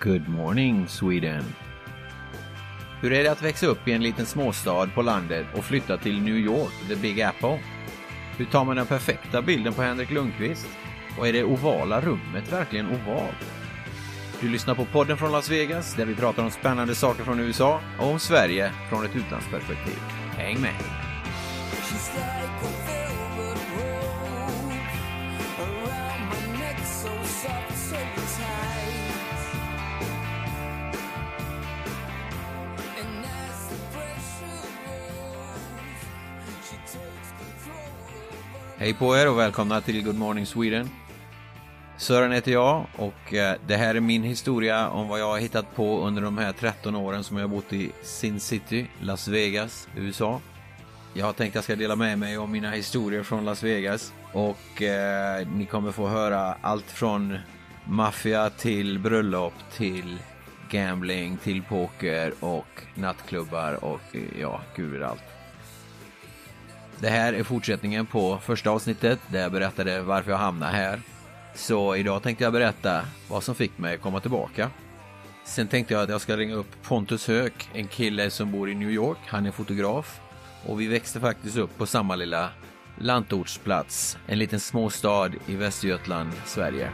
Good morning Sweden. Hur är det att växa upp i en liten småstad på landet och flytta till New York, the Big Apple? Hur tar man den perfekta bilden på Henrik Lundqvist? Och är det ovala rummet verkligen ovalt? Du lyssnar på podden från Las Vegas där vi pratar om spännande saker från USA och om Sverige från ett utlandsperspektiv. Häng med! Hej på er och välkomna till Good Morning Sweden. Sören heter jag och eh, det här är min historia om vad jag har hittat på under de här 13 åren som jag har bott i Sin City, Las Vegas, USA. Jag har tänkt att jag ska dela med mig av mina historier från Las Vegas och eh, ni kommer få höra allt från maffia till bröllop till gambling till poker och nattklubbar och eh, ja, gud vet allt. Det här är fortsättningen på första avsnittet där jag berättade varför jag hamnade här. Så idag tänkte jag berätta vad som fick mig att komma tillbaka. Sen tänkte jag att jag ska ringa upp Pontus Höök, en kille som bor i New York. Han är fotograf. Och vi växte faktiskt upp på samma lilla lantortsplats, en liten småstad i Västergötland, Sverige.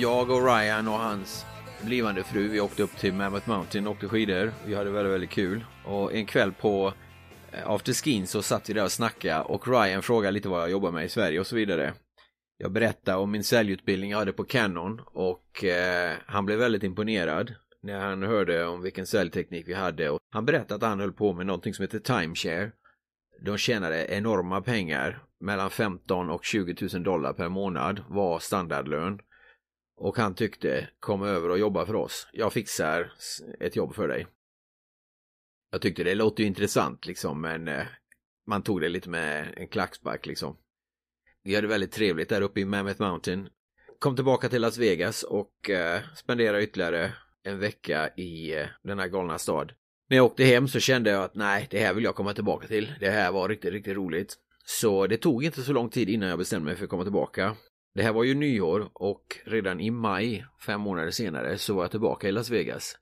Jag och Ryan och hans blivande fru, vi åkte upp till Mammoth Mountain och åkte skidor. Vi hade väldigt, väldigt kul. Och en kväll på eh, afterskin så satt vi där och snackade och Ryan frågade lite vad jag jobbar med i Sverige och så vidare. Jag berättade om min säljutbildning jag hade på Canon och eh, han blev väldigt imponerad när han hörde om vilken säljteknik vi hade. Och han berättade att han höll på med någonting som heter timeshare. De tjänade enorma pengar, mellan 15 och 20 000 dollar per månad var standardlön. Och han tyckte, kom över och jobba för oss. Jag fixar ett jobb för dig. Jag tyckte det låter ju intressant liksom, men eh, man tog det lite med en klackspark liksom. Vi hade väldigt trevligt där uppe i Mammoth Mountain. Kom tillbaka till Las Vegas och eh, spenderade ytterligare en vecka i eh, denna galna stad. När jag åkte hem så kände jag att nej, det här vill jag komma tillbaka till. Det här var riktigt, riktigt roligt. Så det tog inte så lång tid innan jag bestämde mig för att komma tillbaka. Det här var ju nyår och redan i maj, fem månader senare, så var jag tillbaka i Las Vegas.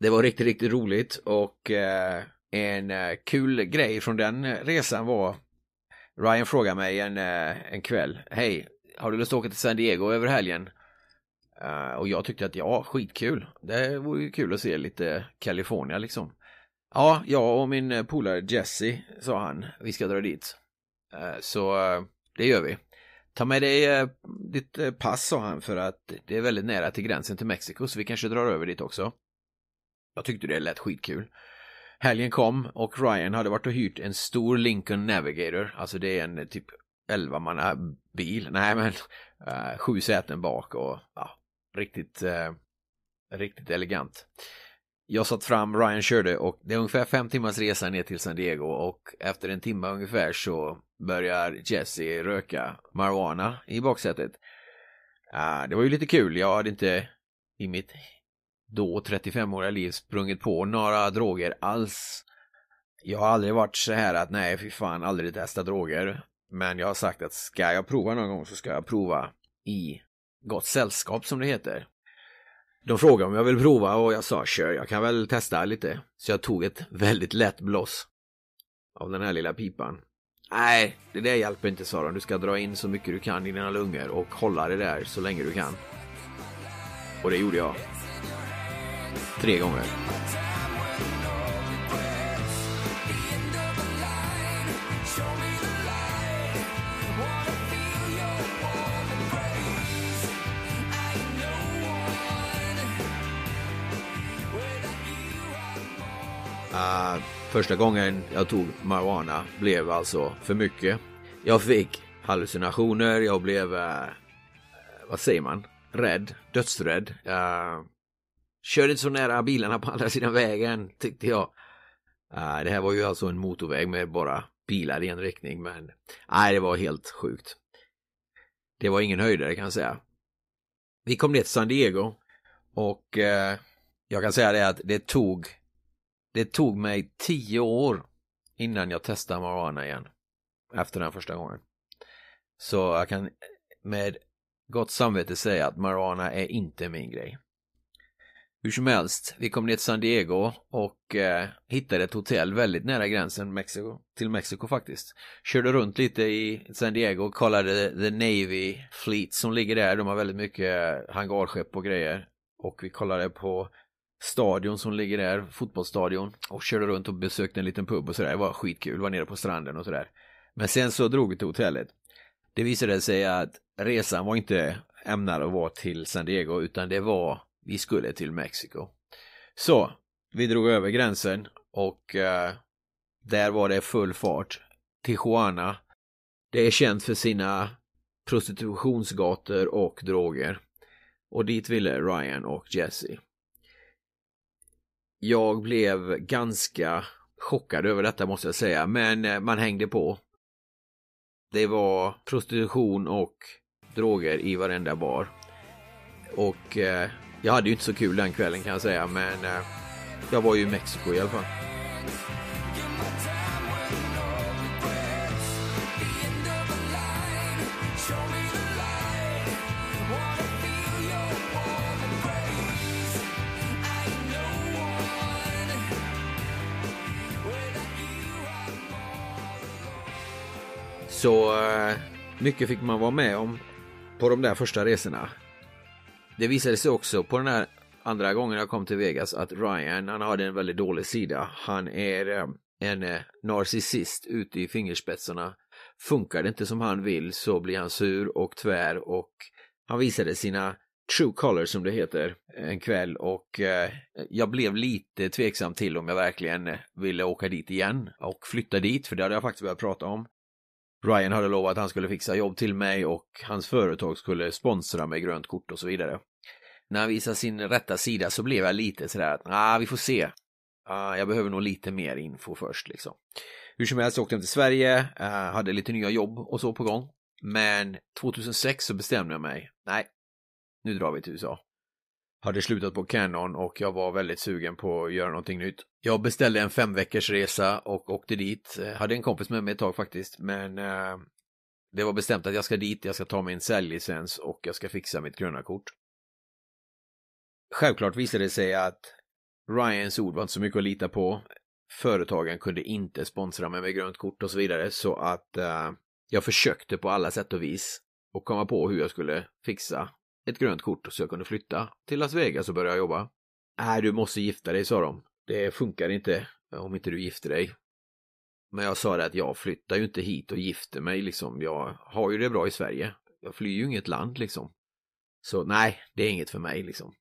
Det var riktigt, riktigt roligt och eh, en eh, kul grej från den resan var Ryan frågade mig en, eh, en kväll, hej, har du lust att åka till San Diego över helgen? Eh, och jag tyckte att ja, skitkul. Det vore ju kul att se lite California liksom. Ja, jag och min polare Jesse, sa han, vi ska dra dit. Eh, så eh, det gör vi. Ta med dig eh, ditt eh, pass, sa han, för att det är väldigt nära till gränsen till Mexiko, så vi kanske drar över dit också. Jag tyckte det lät skitkul. Helgen kom och Ryan hade varit och hyrt en stor Lincoln Navigator, alltså det är en eh, typ 11 manna bil, nej men uh, sju säten bak och ja, riktigt, uh, riktigt elegant. Jag satt fram, Ryan körde och det är ungefär fem timmars resa ner till San Diego och efter en timme ungefär så börjar Jesse röka marijuana i baksätet. Uh, det var ju lite kul, jag hade inte i mitt då 35-åriga liv sprungit på några droger alls. Jag har aldrig varit så här att nej, fy fan, aldrig testa droger. Men jag har sagt att ska jag prova någon gång så ska jag prova i gott sällskap som det heter. De frågade om jag ville prova och jag sa kör, jag kan väl testa lite. Så jag tog ett väldigt lätt bloss av den här lilla pipan. Nej, det där hjälper inte sa de. Du ska dra in så mycket du kan i dina lungor och hålla det där så länge du kan. Och det gjorde jag. Tre gånger. Uh, första gången jag tog marijuana blev alltså för mycket. Jag fick hallucinationer, jag blev, uh, vad säger man, rädd, dödsrädd. Uh, körde inte så nära bilarna på andra sidan vägen tyckte jag. Uh, det här var ju alltså en motorväg med bara bilar i en riktning men nej det var helt sjukt. Det var ingen höjdare kan jag säga. Vi kom ner till San Diego och eh, jag kan säga det att det tog det tog mig tio år innan jag testade marijuana igen. Efter den första gången. Så jag kan med gott samvete säga att marijuana är inte min grej. Hur som helst, vi kom ner till San Diego och eh, hittade ett hotell väldigt nära gränsen Mexiko, till Mexiko faktiskt. Körde runt lite i San Diego och kollade The Navy Fleet som ligger där. De har väldigt mycket hangarskepp och grejer. Och vi kollade på stadion som ligger där, fotbollsstadion. Och körde runt och besökte en liten pub och sådär. Det var skitkul, var nere på stranden och sådär. Men sen så drog vi till hotellet. Det visade sig att resan var inte ämnad att vara till San Diego utan det var vi skulle till Mexiko. Så, vi drog över gränsen och eh, där var det full fart. Tijuana, det är känt för sina prostitutionsgator och droger. Och dit ville Ryan och Jesse. Jag blev ganska chockad över detta måste jag säga, men eh, man hängde på. Det var prostitution och droger i varenda bar. Och eh, jag hade ju inte så kul den kvällen kan jag säga, men eh, jag var ju i Mexiko i alla fall. Så eh, mycket fick man vara med om på de där första resorna. Det visade sig också på den här andra gången jag kom till Vegas att Ryan, han hade en väldigt dålig sida. Han är eh, en eh, narcissist ute i fingerspetsarna. Funkar det inte som han vill så blir han sur och tvär och han visade sina true colors som det heter en kväll och eh, jag blev lite tveksam till om jag verkligen eh, ville åka dit igen och flytta dit för det hade jag faktiskt börjat prata om. Ryan hade lovat att han skulle fixa jobb till mig och hans företag skulle sponsra med grönt kort och så vidare. När han visade sin rätta sida så blev jag lite sådär att, ah, vi får se. Ah, jag behöver nog lite mer info först liksom. Hur som helst åkte jag till Sverige, eh, hade lite nya jobb och så på gång. Men 2006 så bestämde jag mig, nej, nu drar vi till USA. Hade slutat på Canon och jag var väldigt sugen på att göra någonting nytt. Jag beställde en fem veckors resa och åkte dit. Eh, hade en kompis med mig ett tag faktiskt, men eh, det var bestämt att jag ska dit, jag ska ta min säljlicens och jag ska fixa mitt gröna kort. Självklart visade det sig att Ryans ord var inte så mycket att lita på. Företagen kunde inte sponsra mig med grönt kort och så vidare så att eh, jag försökte på alla sätt och vis och komma på hur jag skulle fixa ett grönt kort så jag kunde flytta till Las Vegas och börja jobba. Nej, du måste gifta dig, sa de. Det funkar inte eh, om inte du gifter dig. Men jag sa det att jag flyttar ju inte hit och gifter mig liksom. Jag har ju det bra i Sverige. Jag flyr ju inget land liksom. Så nej, det är inget för mig liksom.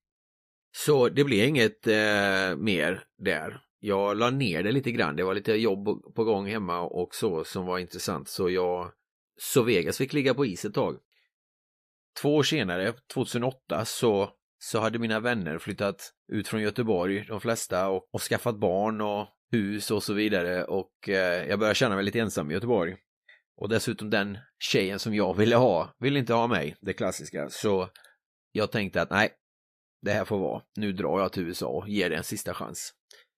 Så det blev inget eh, mer där. Jag la ner det lite grann. Det var lite jobb på gång hemma och så som var intressant. Så jag så Vegas fick ligga på is ett tag. Två år senare, 2008, så, så hade mina vänner flyttat ut från Göteborg, de flesta, och, och skaffat barn och hus och så vidare. Och eh, jag började känna mig lite ensam i Göteborg. Och dessutom den tjejen som jag ville ha, ville inte ha mig, det klassiska. Så jag tänkte att nej, det här får vara. Nu drar jag till USA och ger det en sista chans.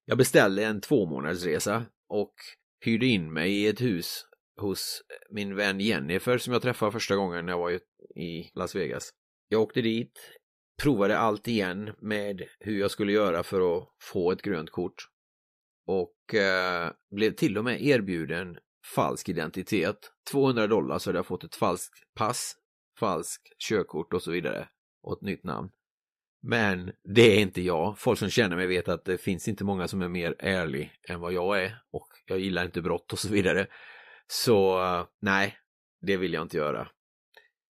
Jag beställde en två månadersresa och hyrde in mig i ett hus hos eh, min vän Jennifer som jag träffade första gången när jag var i Las Vegas. Jag åkte dit, provade allt igen med hur jag skulle göra för att få ett grönt kort och eh, blev till och med erbjuden falsk identitet. 200 dollar så hade jag fått ett falskt pass, falskt körkort och så vidare och ett nytt namn. Men det är inte jag. Folk som känner mig vet att det finns inte många som är mer ärlig än vad jag är och jag gillar inte brott och så vidare. Så nej, det vill jag inte göra.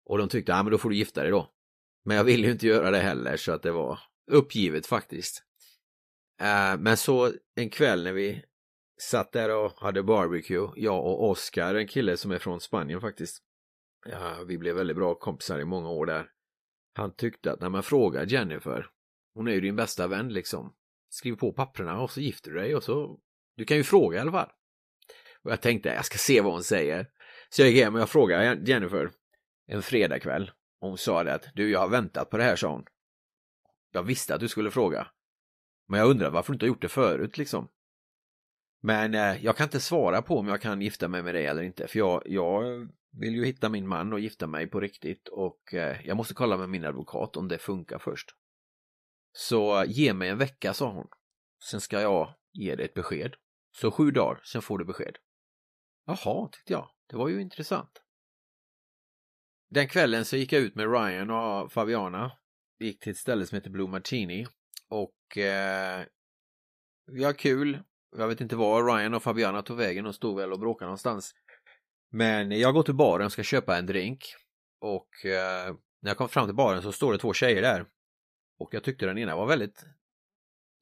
Och de tyckte, ja men då får du gifta dig då. Men jag ville ju inte göra det heller så att det var uppgivet faktiskt. Eh, men så en kväll när vi satt där och hade barbecue, jag och Oscar, en kille som är från Spanien faktiskt. Ja, vi blev väldigt bra kompisar i många år där. Han tyckte att när man frågar Jennifer, hon är ju din bästa vän liksom. Skriv på papperna och så gifter du dig och så, du kan ju fråga i alla fall. Och jag tänkte, jag ska se vad hon säger. Så jag gick hem och jag frågade Jennifer en fredagkväll. Hon sa det att, du jag har väntat på det här, sa hon. Jag visste att du skulle fråga. Men jag undrar varför du inte har gjort det förut liksom. Men eh, jag kan inte svara på om jag kan gifta mig med dig eller inte. För jag, jag vill ju hitta min man och gifta mig på riktigt. Och eh, jag måste kolla med min advokat om det funkar först. Så ge mig en vecka, sa hon. Sen ska jag ge dig ett besked. Så sju dagar, sen får du besked. Jaha, tyckte jag. Det var ju intressant. Den kvällen så gick jag ut med Ryan och Fabiana. Vi gick till ett ställe som heter Blue Martini. Och eh, vi har kul. Jag vet inte var Ryan och Fabiana tog vägen. och stod väl och bråkade någonstans. Men jag går till baren och ska köpa en drink. Och eh, när jag kom fram till baren så står det två tjejer där. Och jag tyckte den ena var väldigt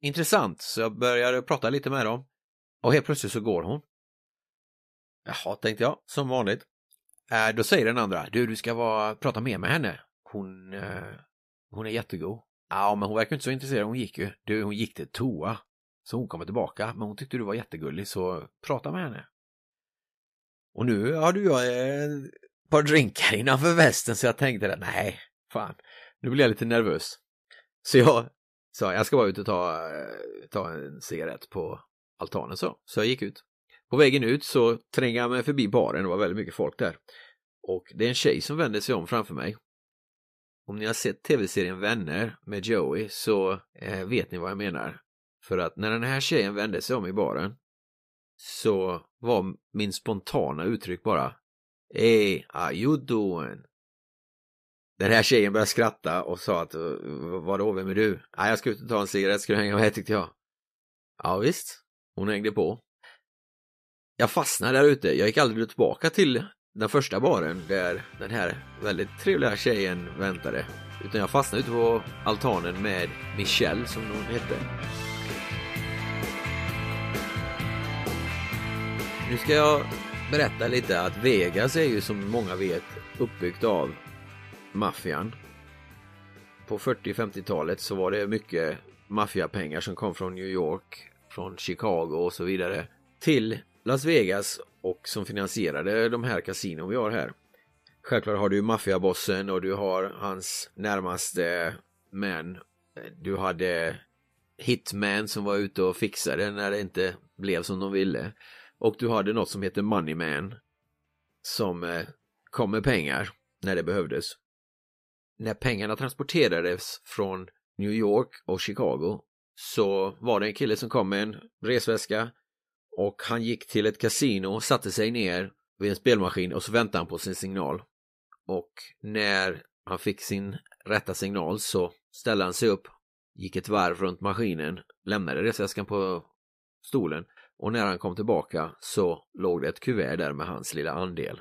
intressant. Så jag började prata lite med dem. Och helt plötsligt så går hon. Jaha, tänkte jag, som vanligt. Äh, då säger den andra, du, du ska vara, prata mer med henne. Hon, eh, hon är jättegod. Ja, men hon verkar inte så intresserad, hon gick ju. Du, hon gick till toa. Så hon kommer tillbaka, men hon tyckte du var jättegullig, så prata med henne. Och nu har du jag eh, ett par drinkar innanför västen, så jag tänkte att nej, fan, nu blir jag lite nervös. Så jag sa, jag ska bara ut och ta, eh, ta en cigarett på altanen så. Så jag gick ut. På vägen ut så trängde jag mig förbi baren, det var väldigt mycket folk där. Och det är en tjej som vänder sig om framför mig. Om ni har sett tv-serien Vänner med Joey så eh, vet ni vad jag menar. För att när den här tjejen vände sig om i baren så var min spontana uttryck bara Hey, how you doing? Den här tjejen började skratta och sa att vadå, vem är du? Nej, jag ska ut och ta en cigarett, ska du hänga med tyckte jag. Ja visst, hon hängde på. Jag fastnade där ute, jag gick aldrig tillbaka till den första baren där den här väldigt trevliga tjejen väntade. Utan jag fastnade ute på altanen med Michelle som hon hette. Nu ska jag berätta lite att Vegas är ju som många vet uppbyggt av maffian. På 40-50-talet så var det mycket maffiapengar som kom från New York, från Chicago och så vidare till Las Vegas och som finansierade de här kasinon vi har här. Självklart har du maffiabossen och du har hans närmaste män. Du hade Hitman som var ute och fixade när det inte blev som de ville. Och du hade något som heter Moneyman som eh, kom med pengar när det behövdes. När pengarna transporterades från New York och Chicago så var det en kille som kom med en resväska och han gick till ett kasino, satte sig ner vid en spelmaskin och så väntade han på sin signal. Och när han fick sin rätta signal så ställde han sig upp, gick ett varv runt maskinen, lämnade resväskan på stolen och när han kom tillbaka så låg det ett kuvert där med hans lilla andel.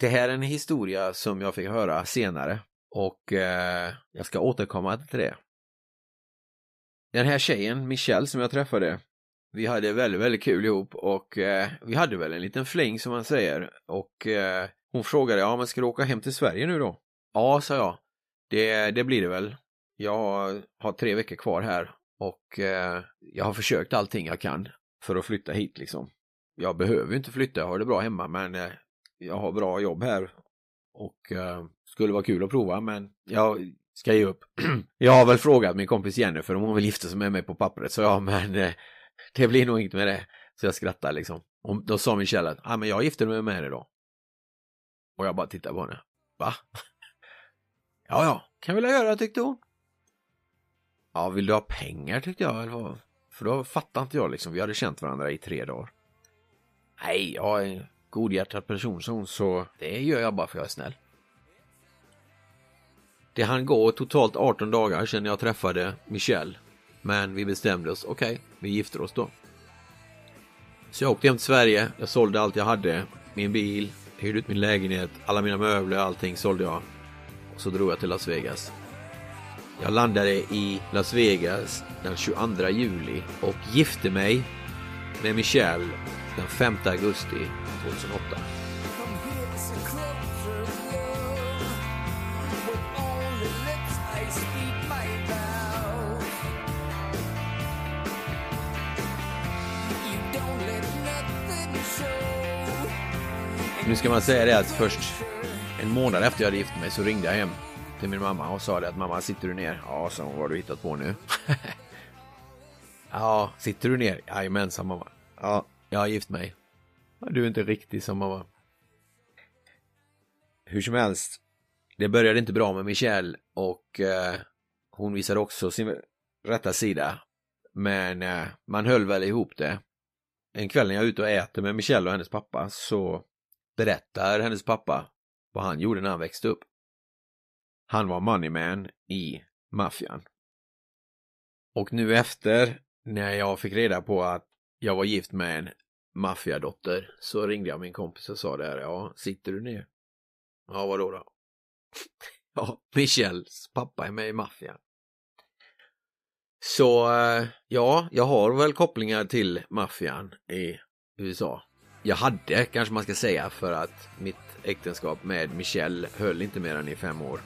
Det här är en historia som jag fick höra senare och eh, jag ska återkomma till det. Den här tjejen, Michelle, som jag träffade, vi hade väldigt, väldigt kul ihop och eh, vi hade väl en liten fling som man säger och eh, hon frågade, ja men ska du åka hem till Sverige nu då? Ja, sa jag. Det, det blir det väl. Jag har tre veckor kvar här och eh, jag har försökt allting jag kan för att flytta hit liksom. Jag behöver inte flytta, jag har det bra hemma men eh, jag har bra jobb här och eh, skulle vara kul att prova men jag ska ge upp. jag har väl frågat min kompis Jennifer om hon vill gifta sig med mig på pappret så ja men eh, det blir nog inget med det. Så jag skrattar liksom. Och då sa Michelle att, ja ah, men jag gifter mig med henne då. Och jag bara tittade på henne. Va? ja, ja, kan väl göra tyckte hon. Ja, vill du ha pengar tyckte jag. För då fattade inte jag liksom. Vi hade känt varandra i tre dagar. Nej, jag är en godhjärtad person så, så det gör jag bara för jag är snäll. Det hann gå totalt 18 dagar sedan jag träffade Michelle. Men vi bestämde oss, okej, okay, vi gifter oss då. Så jag åkte hem till Sverige, jag sålde allt jag hade. Min bil, hyrde ut min lägenhet, alla mina möbler, allting sålde jag. Och så drog jag till Las Vegas. Jag landade i Las Vegas den 22 juli och gifte mig med Michelle den 5 augusti 2008. Nu ska man säga det att först en månad efter jag hade gift mig så ringde jag hem till min mamma och sa det att mamma sitter du ner? Ja, så vad har du hittat på nu? ja, sitter du ner? Jajamensan mamma. Ja, jag har gift mig. Du är inte riktig som mamma. Hur som helst, det började inte bra med Michelle och eh, hon visade också sin rätta sida. Men eh, man höll väl ihop det. En kväll när jag är ute och äter med Michelle och hennes pappa så berättar hennes pappa vad han gjorde när han växte upp. Han var moneyman i maffian. Och nu efter, när jag fick reda på att jag var gift med en maffiadotter, så ringde jag min kompis och sa det här, ja, sitter du ner? Ja, vadå då? ja, Michels pappa är med i maffian. Så, eh, ja, jag har väl kopplingar till maffian i USA. Jag hade, kanske man ska säga, för att mitt äktenskap med Michelle höll inte mer än i fem år.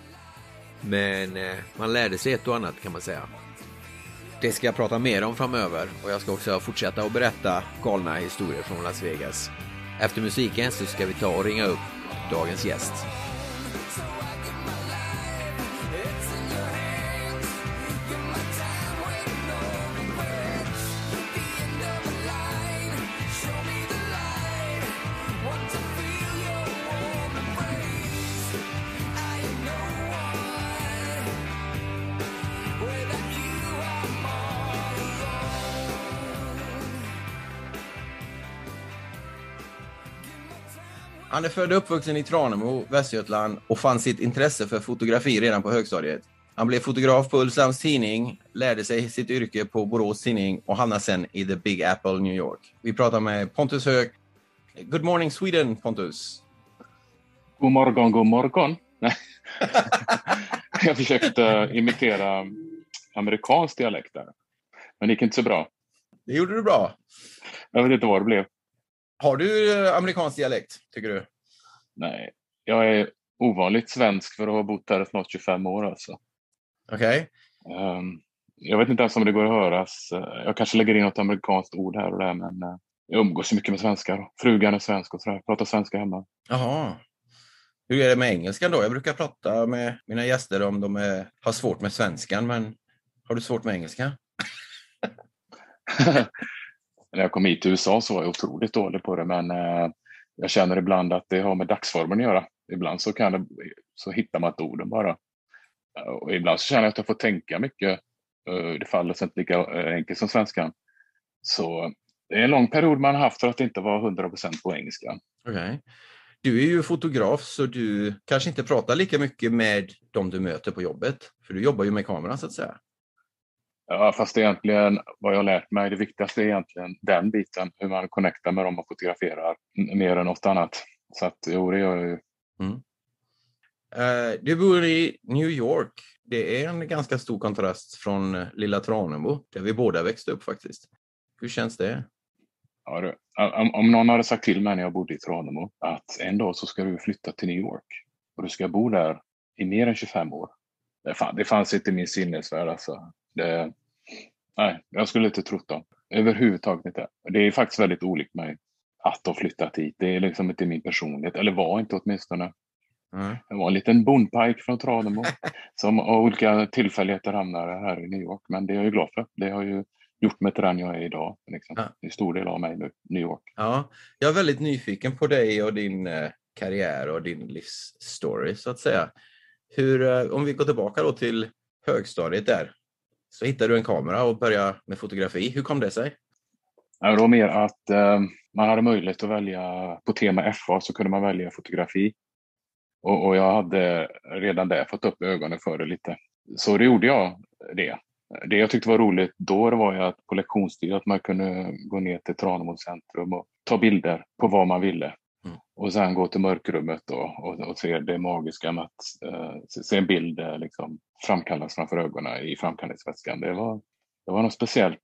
Men eh, man lärde sig ett och annat kan man säga. Det ska jag prata mer om framöver och jag ska också fortsätta att berätta galna historier från Las Vegas. Efter musiken så ska vi ta och ringa upp dagens gäst. Han är född och uppvuxen i Tranemo, Västergötland och fann sitt intresse för fotografi redan på högstadiet. Han blev fotograf på Ulvshamns tidning, lärde sig sitt yrke på Borås tidning och hamnade sen i The Big Apple, New York. Vi pratar med Pontus Höök. Good morning Sweden, Pontus. God morgon, god morgon. Jag försökte imitera amerikansk dialekt där. Men det gick inte så bra. Det gjorde du bra. Jag vet inte vad det blev. Har du eh, amerikansk dialekt, tycker du? Nej, jag är ovanligt svensk för att ha bott här i snart 25 år. Alltså. Okej. Ehm, jag vet inte ens om det går att höras. Jag kanske lägger in något amerikanskt ord här och där, men eh, jag umgås ju mycket med svenskar. Frugan är svensk och sådär. Pratar svenska hemma. Jaha. Hur är det med engelskan då? Jag brukar prata med mina gäster om de är, har svårt med svenskan, men har du svårt med engelska? När jag kom hit till USA så var jag otroligt dålig på det, men eh, jag känner ibland att det har med dagsformen att göra. Ibland så, kan det, så hittar man inte orden bara. Eh, och ibland så känner jag att jag får tänka mycket. Eh, Det faller sig inte lika eh, enkelt som svenskan. Så det är en lång period man har haft för att inte vara 100% på engelska. Okay. Du är ju fotograf så du kanske inte pratar lika mycket med de du möter på jobbet. För du jobbar ju med kameran så att säga. Ja, fast egentligen vad jag lärt mig, det viktigaste är egentligen den biten, hur man connectar med dem och fotograferar, mer än något annat. Så att jo, det gör jag ju. Eh, Du bor i New York. Det är en ganska stor kontrast från eh, lilla Tranemo, där vi båda växte upp faktiskt. Hur känns det? Ja, det, om, om någon hade sagt till mig när jag bodde i Tranemo att en dag så ska du flytta till New York och du ska bo där i mer än 25 år. Det, fan, det fanns inte i min sinnesvärld alltså. Det, nej, jag skulle inte trott dem. Överhuvudtaget inte. Det är faktiskt väldigt olikt mig att ha flyttat hit. Det är liksom inte min personlighet, eller var inte åtminstone. Mm. Jag var en liten bondpajk från Tranemo som av olika tillfälligheter hamnade här i New York. Men det är jag ju glad för. Det har ju gjort mig till den jag är idag. Liksom. Ja. Det är en stor del av mig nu, New York. Ja, jag är väldigt nyfiken på dig och din eh, karriär och din livsstory så att säga. Hur, eh, om vi går tillbaka då till högstadiet där, så hittade du en kamera och började med fotografi. Hur kom det sig? Det var mer att eh, man hade möjlighet att välja på tema FA så kunde man välja fotografi. Och, och jag hade redan där fått upp ögonen för det lite. Så det gjorde jag det. Det jag tyckte var roligt då var ju att på lektionstid att man kunde gå ner till Tranemo centrum och ta bilder på vad man ville. Mm. Och sen gå till mörkrummet då, och, och se det magiska med att eh, se, en bild liksom, framkallas framför ögonen i framkallningsvätskan. Det var, det var något speciellt.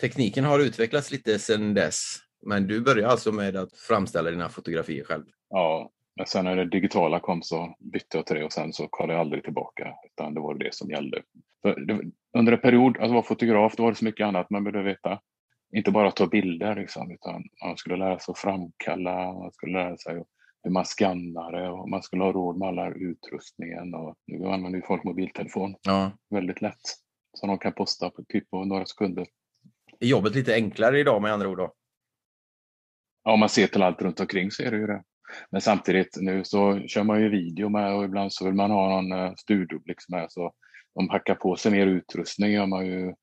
Tekniken har utvecklats lite sedan dess, men du började alltså med att framställa dina fotografier själv. Ja, men sen när det digitala kom så bytte jag till det och sen så kom jag aldrig tillbaka, utan det var det som gällde. Det, under en period, att vara fotograf, då var det så mycket annat man behövde veta. Inte bara ta bilder, liksom, utan man skulle lära sig att framkalla, man skulle lära sig hur man skannar det och man skulle ha råd med all utrustningen. Och nu använder ju folk mobiltelefon Ja. väldigt lätt. Så de kan posta på, typ på några sekunder. Är jobbet lite enklare idag med andra ord? Då? Ja, om man ser till allt runt omkring så är det ju det. Men samtidigt nu så kör man ju video med och ibland så vill man ha någon eh, studioblick med. Så de hackar på sig mer utrustning gör man ju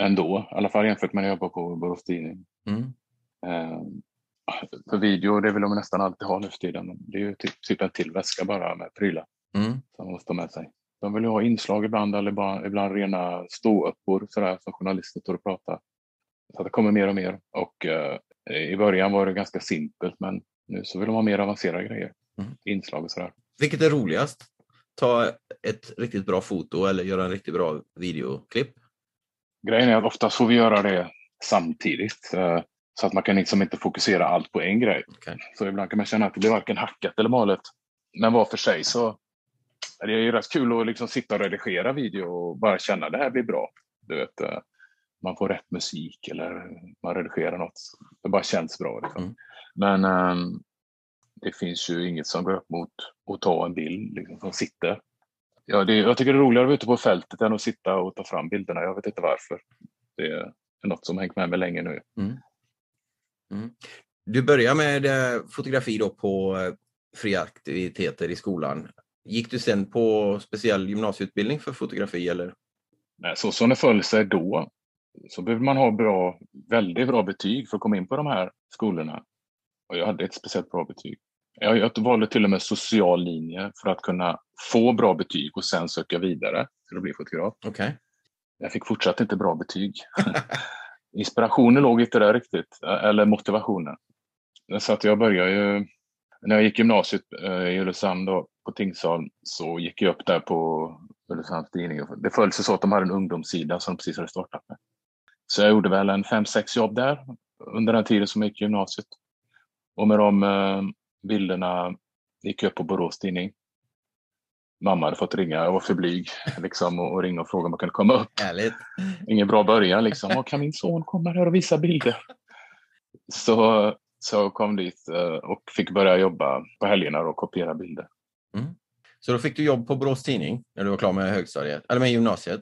ändå. I alla fall jämfört med när jag jobbar på Borås Tidning. Mm. Eh, för video, det vill de nästan alltid ha nu för tiden. Det är ju typ, typ en till väska bara med prylar Mm. som de måste ha med sig. De vill ju ha inslag ibland eller bara, ibland rena ståuppor sådär som journalister står och pratar. Så det kommer mer och mer och eh, i början var det ganska simpelt men nu så vill de ha mer avancerade grejer. Mm. Inslag och sådär. Vilket är roligast? Ta ett riktigt bra foto eller göra en riktigt bra videoklipp? Grejen är att oftast får vi göra det samtidigt. eh, Så att man kan liksom inte fokusera allt på en grej. Okej. Så ibland kan man känna att det blir varken hackat eller malet. Men var för sig så är det ju rätt kul att liksom sitta och redigera video och bara känna att det här blir bra. Du vet, eh, man får rätt musik eller man redigerar något. Det bara känns bra. Liksom. Mm. Men ehm, det finns ju inget som går upp mot att ta en bild liksom, som sitter. Ja, det, jag tycker det är roligare att vara ute på fältet än att sitta och ta fram bilderna. Jag vet inte varför. Det är något som hängt med mig länge nu. Du börjar med eh, fotografi då på eh, fria aktiviteter i skolan. Gick du sen på speciell gymnasieutbildning för fotografi eller? Nej, så som det föll sig då så behöver man ha bra, väldigt bra betyg för att komma in på de här skolorna. Och jag hade ett speciellt bra betyg. Jag, valde till och med social linje för att kunna få bra betyg och sen söka vidare till att bli fotograf. Okej. Jag fick fortsatt inte bra betyg. Inspirationen låg inte där riktigt, eller motivationen. Så att jag började ju, när jag gick gymnasiet eh, i Ulricehamn på Tingsholm så gick jag upp där på Ulricehamns tidning. Det föll sig så att de hade en ungdomssida som de precis hade startat med. Så jag gjorde väl en fem, sex jobb där under den tiden som jag gick gymnasiet. Och med de eh, bilderna gick upp på Borås tidning. Mamma hade fått ringa, jag var för blyg liksom, och, och ringa och fråga om jag kunde komma upp. Härligt. Ingen bra början liksom. "Åh, Kan min son komma här och visa bilder? Så, så jag kom dit eh, och fick börja jobba på helgerna och kopiera bilder. Så då fick du jobb på Borås Tidning när du var klar med högstadiet, eller med gymnasiet?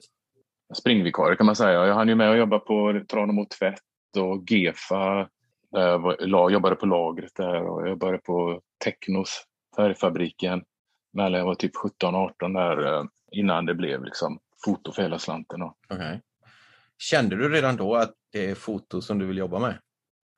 Springvikarie kan man säga. Jag hann ju med att jobba på Tranemo Tvätt och Gefa. Där jag var- la- jobbade på lagret där och jag jobbade på Technos, färgfabriken. Mellan jag var typ 17-18 där eh, innan det blev liksom foto för hela slanten. Okej. Kände du redan då att det är foto som du vill jobba med?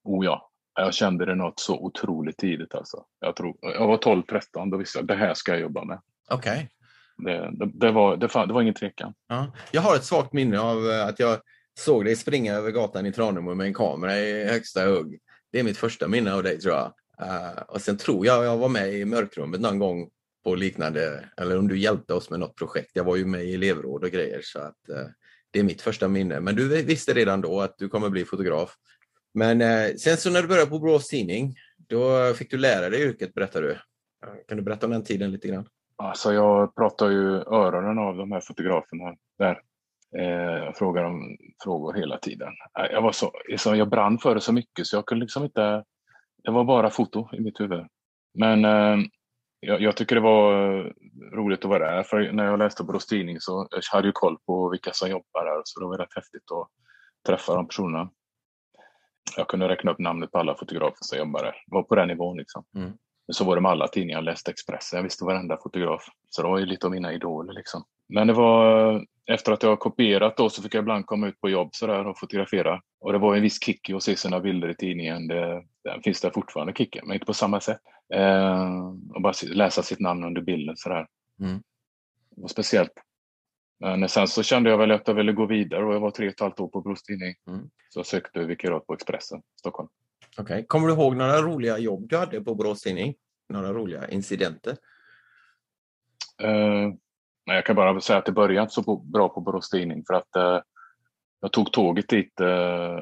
oh ja, jag kände det något så otroligt tidigt alltså. Jag, tror, jag var 12-13, då visste jag det här ska jag jobba med. Okej. Det, det, det, var, det, det var ingen tvekan. Ja. Jag har ett svagt minne av eh, att jag såg dig springa över gatan i Tranemo med en kamera i högsta hugg. Det är mitt första minne av dig tror jag. Uh, och sen tror jag jag var med i mörkrummet någon gång på liknande, eller om du hjälpte oss med något projekt. Jag var ju med i elevråd och grejer så att uh, det är mitt första minne. Men du visste redan då att du kommer bli fotograf. Men uh, sen så när du började på Borås Tidning, då fick du lära dig yrket berättar du. Kan du berätta om den tiden lite grann? Alltså jag pratar ju öronen av de här fotograferna där. Eh, frågar dem frågor hela tiden. Eh, Jag, var så, så, jag brann för det så mycket så jag kunde liksom inte... Det var bara foto i mitt huvud. Men eh, jag, jag tycker det var eh, roligt att vara där. För när jag läste Borås Tidning så jag hade jag koll på vilka som jobbar där. Så det var rätt häftigt att träffa de personerna. Jag kunde räkna upp namnet på alla fotografer som jobbar där. Det var på den nivån liksom. Mm. Men så var det med alla tidningar. Jag läste Expressen. Jag visste varenda fotograf. Så det var ju lite av mina idoler liksom. Men det var efter att jag har kopierat då så fick jag ibland komma ut på jobb sådär och fotografera. Och det var en viss kick i att se sina bilder i tidningen. Det, den finns där fortfarande kicken, men inte på samma sätt. Eh, och bara läsa sitt namn under bilden sådär. Mm. Det var speciellt. Men sen så kände jag väl att jag ville gå vidare och jag var tre och ett halvt år på Borås Tidning. Mm. Så jag sökte vikariat på Expressen, Stockholm. Okej. Kommer du ihåg några roliga jobb du hade på Borås Tidning? Några roliga incidenter? Eh, nej, jag kan bara säga att det började inte så bra på Borås Tidning för att eh, jag tog tåget dit eh,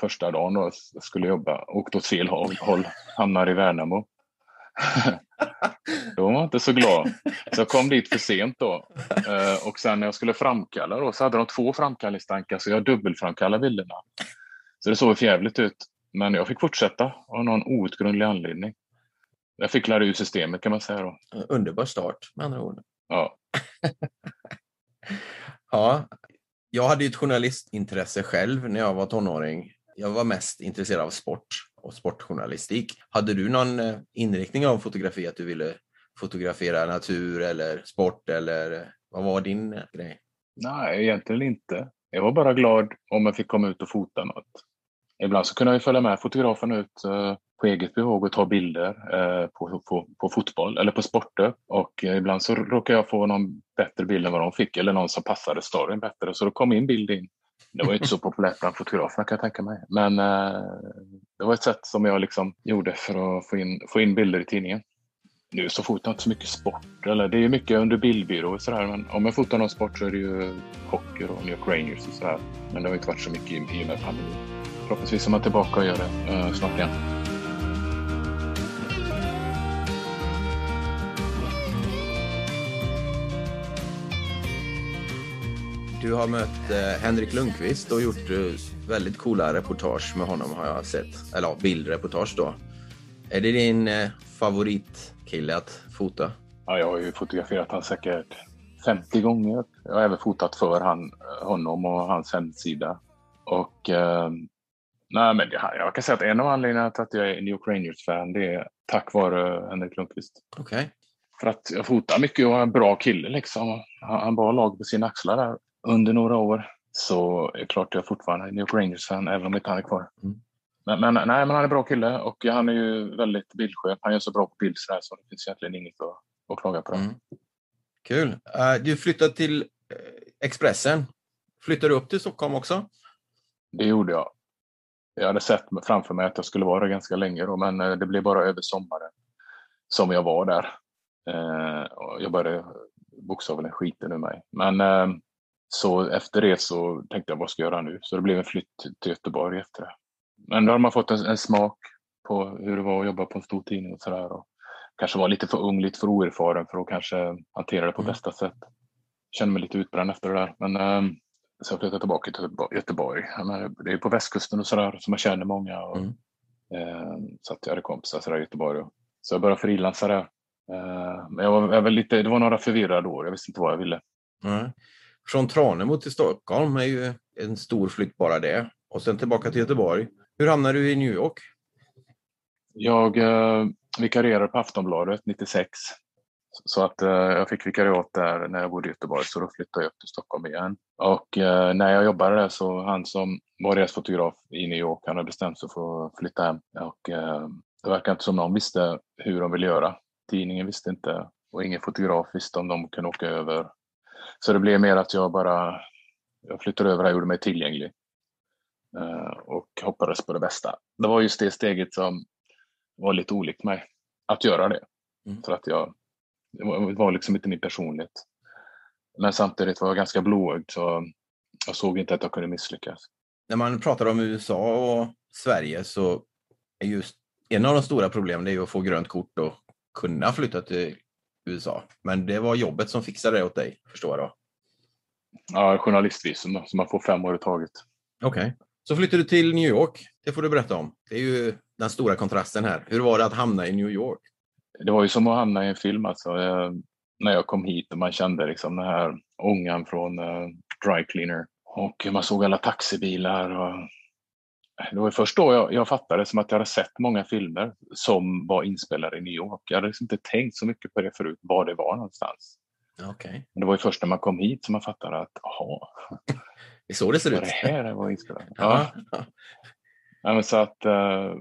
första dagen och skulle jobba. Åkte åt fel håll, håll hamnade i Värnamo. då var jag inte så glad. Så jag kom dit för sent då. Eh, och sen när jag skulle framkalla då, så hade de två framkallningstankar så jag dubbelframkallade bilderna. Så det såg förjävligt ut. Men jag fick fortsätta av någon outgrundlig anledning. Jag fick lära ut systemet kan man säga då. Underbar start med andra ord. Ja, Ja, jag hade ju ett journalistintresse själv när jag var tonåring. Jag var mest intresserad av sport och sportjournalistik. Hade du någon eh, inriktning av fotografi, att du ville fotografera natur eller sport eller vad var din eh, grej? Nej, egentligen inte. Jag var bara glad om jag fick komma ut och fota något. Ibland så kunde jag ju följa med fotografen ut eh, på eget bevåg och ta bilder eh, på, på, på fotboll eller på sporter. Och eh, ibland så råkade jag få någon bättre bild än vad de fick eller någon som passade storyn bättre. Så då kom min bild in. Det var ju inte så populärt bland fotograferna kan jag tänka mig. Men det var ett sätt som jag liksom gjorde för att få in, få in bilder i tidningen. Nu så fotar jag inte så mycket sport. Eller det är ju mycket under bildbyrå och sådär. Men om jag fotar någon sport så är det ju hockey och New York Rangers och sådär. Men det har inte varit så mycket i och med pandemin. Förhoppningsvis är man tillbaka och gör det eh, snart igen. Du har mött eh, Henrik Lundqvist och gjort eh, väldigt coola reportage med honom har jag sett. Eller ja, bildreportage då. Är det din eh, favoritkille att fota? Ja, jag har ju fotograferat han säkert 50 gånger. Jag har även fotat för han, honom och hans hemsida. Och eh, nej, men det, jag kan säga att en av anledningarna till att jag är New York Rangers-fan det är tack vare Henrik Lundqvist. Okej. För att jag fotar mycket och är en bra kille liksom. Han han bar lag på sina axlar där under några år. Så är det klart jag fortfarande är New York Rangers-fan även om inte han är kvar. Mm. Men, men, nej, men han är en bra kille och han är ju väldigt bildskön. Han gör så bra på bild så, så det finns egentligen inget att, att klaga på. Mm. Kul. Eh, du flyttade till eh, Expressen. Flyttade du upp till Stockholm också? Det gjorde jag. Jag hade sett framför mig att jag skulle vara ganska länge då, men eh, det blev bara över sommaren som jag var där. Eh, jag började bokstavligen skiten ur mig. Men eh, så efter det så tänkte jag vad ska jag göra nu? Så det blev en flytt till Göteborg efter det. Men då har man fått en, en smak på hur det var att jobba på en stor tidning och sådär. Kanske var lite för ung, lite för oerfaren för att kanske hantera det på Mm. bästa sätt. Kände mig lite utbränd efter det där. Men så jag flyttade tillbaka till Göteborg-. Jag Det är på västkusten och sådär så man känner många. Och, Mm. eh, så att jag hade kompisar sådär i Göteborg. Så jag började frilansa där. Eh, men jag var, jag var lite, det var några förvirrade år. Jag visste inte vad jag ville. Nej. Från Tranemo till Stockholm är ju en stor flytt bara det. Och sen tillbaka till Göteborg. Hur hamnade du i New York? Jag eh, vikarierade på Aftonbladet 96. Så att eh, jag fick vikariat där när jag bodde i Göteborg så då flyttade jag upp till Stockholm igen. Och eh, när jag jobbade där så han som var deras fotograf i New York, han hade bestämt sig för att flytta hem. Och eh, det verkar inte som någon visste hur de ville göra. Tidningen visste inte och ingen fotograf visste om de kunde åka över. Så det blev mer att jag bara jag flyttade över och gjorde mig tillgänglig. Eh, och hoppades på det bästa. Det var just det steget som var lite olikt mig att göra det. Mm. För att jag, det var, liksom inte min personlighet. Men samtidigt var jag ganska blåögd så jag såg inte att jag kunde misslyckas. När man pratar om USA och Sverige så är just en av de stora problemen det är att få grönt kort och kunna flytta till USA. Men det var jobbet som fixade det åt dig, förstår jag då. Ja, journalistvisum då, så man får fem år i taget. Okej. Så flyttade du till New York. Det får du berätta om. Det är ju den stora kontrasten här. Hur var det att hamna i New York? Det var ju som att hamna i en film alltså. Eh, när jag kom hit och man kände liksom den här ångan från eh, dry cleaner. Och man såg alla taxibilar. Och... Det var först då jag, jag fattade som att jag hade sett många filmer som var inspelade i New York. Jag hade liksom inte tänkt så mycket på det förut, var det var någonstans. Okej. Men det var ju först när man kom hit som man fattade att, jaha, Det är så det ser ut. det här var inspelat? Ja. Ja, men så att eh,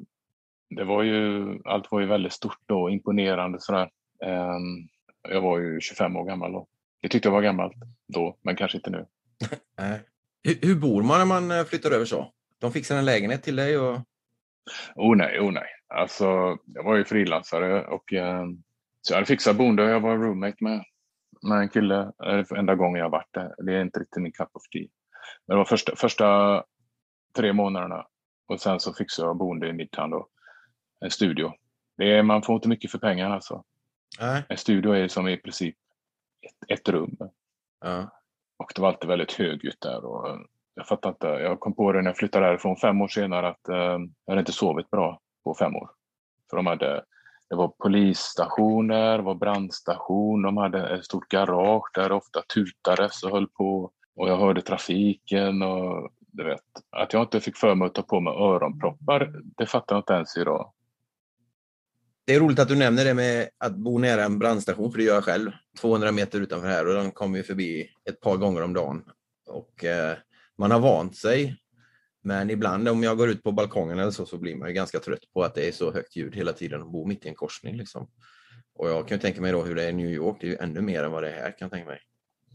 det var ju, allt var ju väldigt stort och imponerande sådär. Ehm, jag var ju 25 år gammal då. Det tyckte jag var gammalt då, men kanske inte nu. Hur, bor man när man eh, flyttar över så? De fixar en lägenhet till dig och Oh nej, oh nej. Alltså, jag var ju frilansare och eh, så jag hade fixat boende jag var roommate med, med en kille. eh, för enda gången jag varit där. Det är inte riktigt min cup of tea. Men det var första, första tre månaderna och sen så fixade jag boende i Midtown då. En studio. Det är, man får inte mycket för pengarna alltså. Nej. En studio är som i princip ett, ett rum. Ja. Och det var alltid väldigt högljutt där. Och eh, jag fattar inte. Jag kom på det när jag flyttade därifrån fem år senare att eh, jag hade inte sovit bra på fem år. För de hade, det var polisstationer, det var brandstation, de hade ett stort garage där det ofta tutades och höll på. Och jag hörde trafiken och du vet, att jag inte fick för mig att ta på mig öronproppar, det fattar jag inte ens idag. Det är roligt att du nämner det med att bo nära en brandstation, för det gör jag själv. 200 meter utanför här och de kommer ju förbi ett par gånger om dagen. Och eh, man har vant sig. Men ibland om jag går ut på balkongen eller så, så blir man ju ganska trött på att det är så högt ljud hela tiden och bo mitt i en korsning. Liksom. Och jag kan ju tänka mig då hur det är i New York, det är ju ännu mer än vad det är här kan jag tänka mig.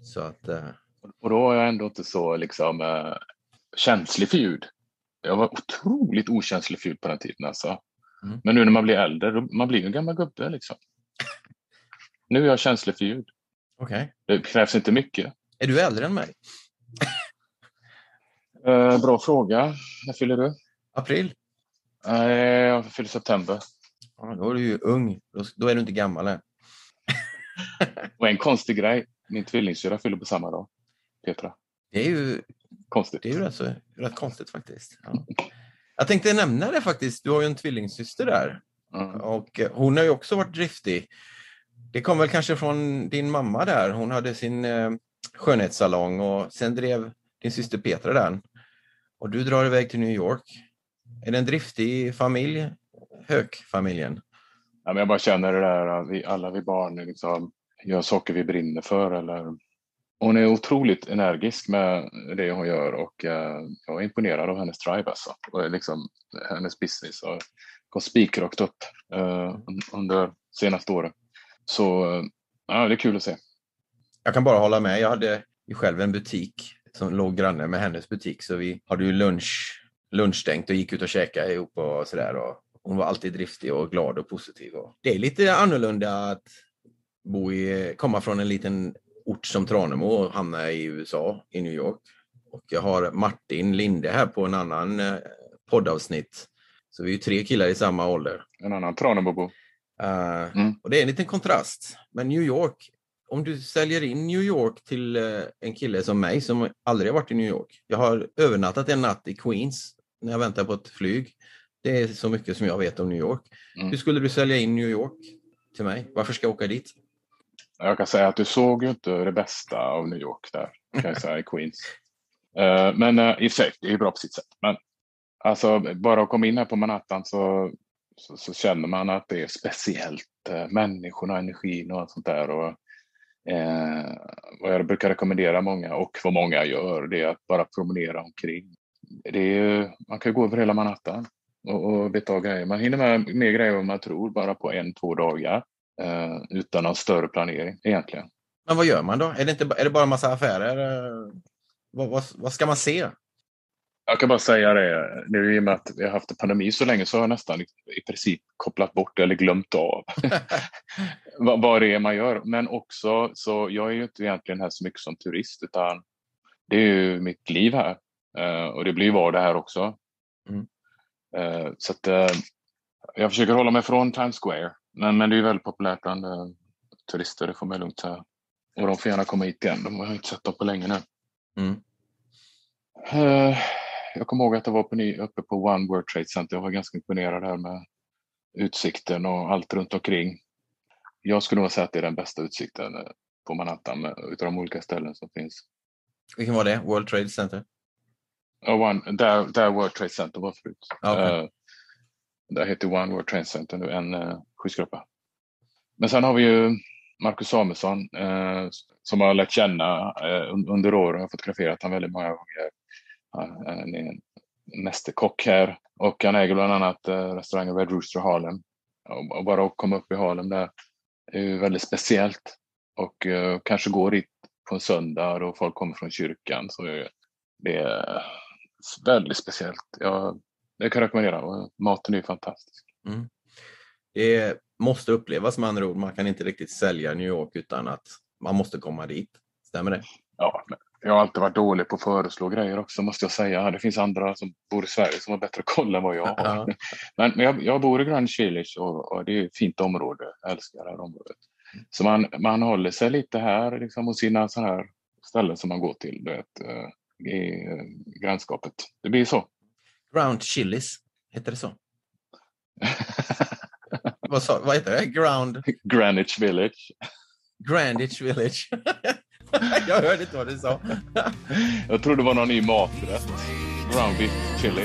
Så att, eh, Och då var jag ändå inte så liksom, eh, känslig för ljud. Jag var otroligt okänslig för ljud på den tiden. Alltså. Mm. Men nu när man blir äldre, då, man blir ju en gammal gubbe. Liksom. Nu är jag känslig för ljud. okej. Det krävs inte mycket. Är du äldre än mig? Eh, bra fråga. När fyller du? April? Eh, jag fyller september. Ja, då är du ju ung. Då, då är du inte gammal än. Och en konstig grej. Min tvillingsyrra fyller på samma dag. Petra. Det är ju, Konstigt. det är ju rätt, så, rätt konstigt faktiskt. Ja. Jag tänkte nämna det faktiskt. Du har ju en tvillingsyster där. Mm. Och eh, hon har ju också varit driftig. Det kom väl kanske från din mamma där. Hon hade sin eh, skönhetssalong och sen drev din syster Petra den. Och du drar iväg till New York. Är det en driftig familj? Höök-familjen? Ja, men jag bara känner det där vi, alla vi barn liksom, gör saker vi brinner för. Eller... Hon är otroligt energisk med det hon gör och eh, jag är imponerad av hennes drive alltså. Och eh, liksom, hennes business har gått spikrakt upp eh, under senaste åren. Så ja, det är kul att se. Jag kan bara hålla med. Jag hade ju själv en butik som låg granne med hennes butik. Så vi hade ju lunch, lunchstängt och gick ut och käkade ihop och sådär. Och hon var alltid driftig och glad och positiv. Och det är lite annorlunda att bo i, komma från en liten ort som Tranemo och hamna i USA, i New York. Och jag har Martin Linde här på en annan eh, poddavsnitt. Så vi är ju tre killar i samma ålder. En annan Tranebobo. Eh, Mm. Och det är en liten kontrast. Men New York, om du säljer in New York till eh, en kille som mig som aldrig har varit i New York. Jag har övernattat en natt i Queens när jag väntar på ett flyg. Det är så mycket som jag vet om New York. Mm. Hur skulle du sälja in New York till mig? Varför ska jag åka dit? Jag kan säga att du såg ju inte det bästa av New York där, kan jag säga, i Queens. Eh, men uh, i och för sig, det är ju bra på sitt sätt. Men alltså, bara att komma in här på Manhattan så, så, så känner man att det är speciellt. Uh, människorna, energin och allt sånt där. Och, eh, vad jag brukar rekommendera många, och vad många gör, det är att bara promenera omkring. Det är, man kan gå över hela Manhattan och, och beta grejer. Man hinner med mer grejer än man tror, bara på en, två dagar. Eh, utan någon större planering egentligen. Men vad gör man då? Är det, inte, är det bara en massa affärer? Eh, Vad, vad, vad ska man se? Jag kan bara säga det, nu i och med att vi har haft en pandemi så länge så har jag nästan i, princip kopplat bort eller glömt av vad, vad det är man gör. Men också, så jag är ju inte egentligen här så mycket som turist utan det är ju mitt liv här. Eh, och det blir ju vardag här också. Mm. Så att jag försöker hålla mig från Times Square. Men, men det är väldigt populärt bland eh, turister, det får man lugnt säga. Och de får gärna komma hit igen, de har inte sett dem på länge nu. Mm. Eh, Jag kommer ihåg att jag var på ny, uppe på One World Trade Center. Jag var ganska imponerad här med utsikten och allt runt omkring. Jag skulle nog säga att det är den bästa utsikten eh, på Manhattan utav de olika ställen som finns. Vilken var det? World Trade Center? Ja, One, där, där World Trade Center var förut. Ja, okej. Det där heter One World Trade Center nu, en eh, skyskrapa. Men sen har vi ju Marcus Samuelsson eh, som har lärt känna eh, under åren. Jag har fotograferat honom väldigt många gånger. Eh, han är en mästerkock här och han äger bland annat eh, restaurangen Red Rooster Harlem. Och, och bara att komma upp i Harlem där är ju väldigt speciellt. Och eh, kanske gå dit på en söndag och folk kommer från kyrkan så är väldigt speciellt. Jag det kan jag rekommendera. Och Maten är ju fantastisk. Det måste upplevas med andra ord. Man kan inte riktigt sälja New York utan att man måste komma dit. Stämmer det? Ja, jag har alltid varit dålig på att föreslå grejer också måste jag säga. Det finns andra som bor i Sverige som har bättre koll än vad jag har. Men, men jag, jag bor i Grand Village och, och det är ett fint område. Jag älskar det här området. Så man, man håller sig lite här liksom, och sina sådana här ställen som man går till vet, eh, i eh, grannskapet. Det blir så. Ground Chilis, heter det så? vad, sa, vad heter det? Ground Greenwich Village. Greenwich Village. jag hörde inte vad du sa. Jag tror det var någon ny maträtt. Ground beef chili.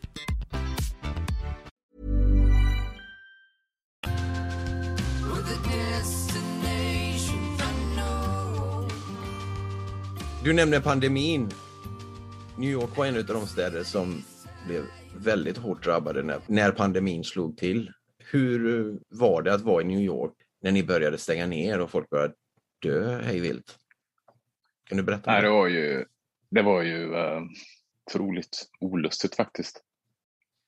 Du nämnde pandemin. New York var en av de städer som blev väldigt hårt drabbade när, när pandemin slog till. Hur var det att vara i New York när ni började stänga ner och folk började dö hej vilt? Kan du berätta? Nej, det var ju, det var ju eh, otroligt olustigt faktiskt.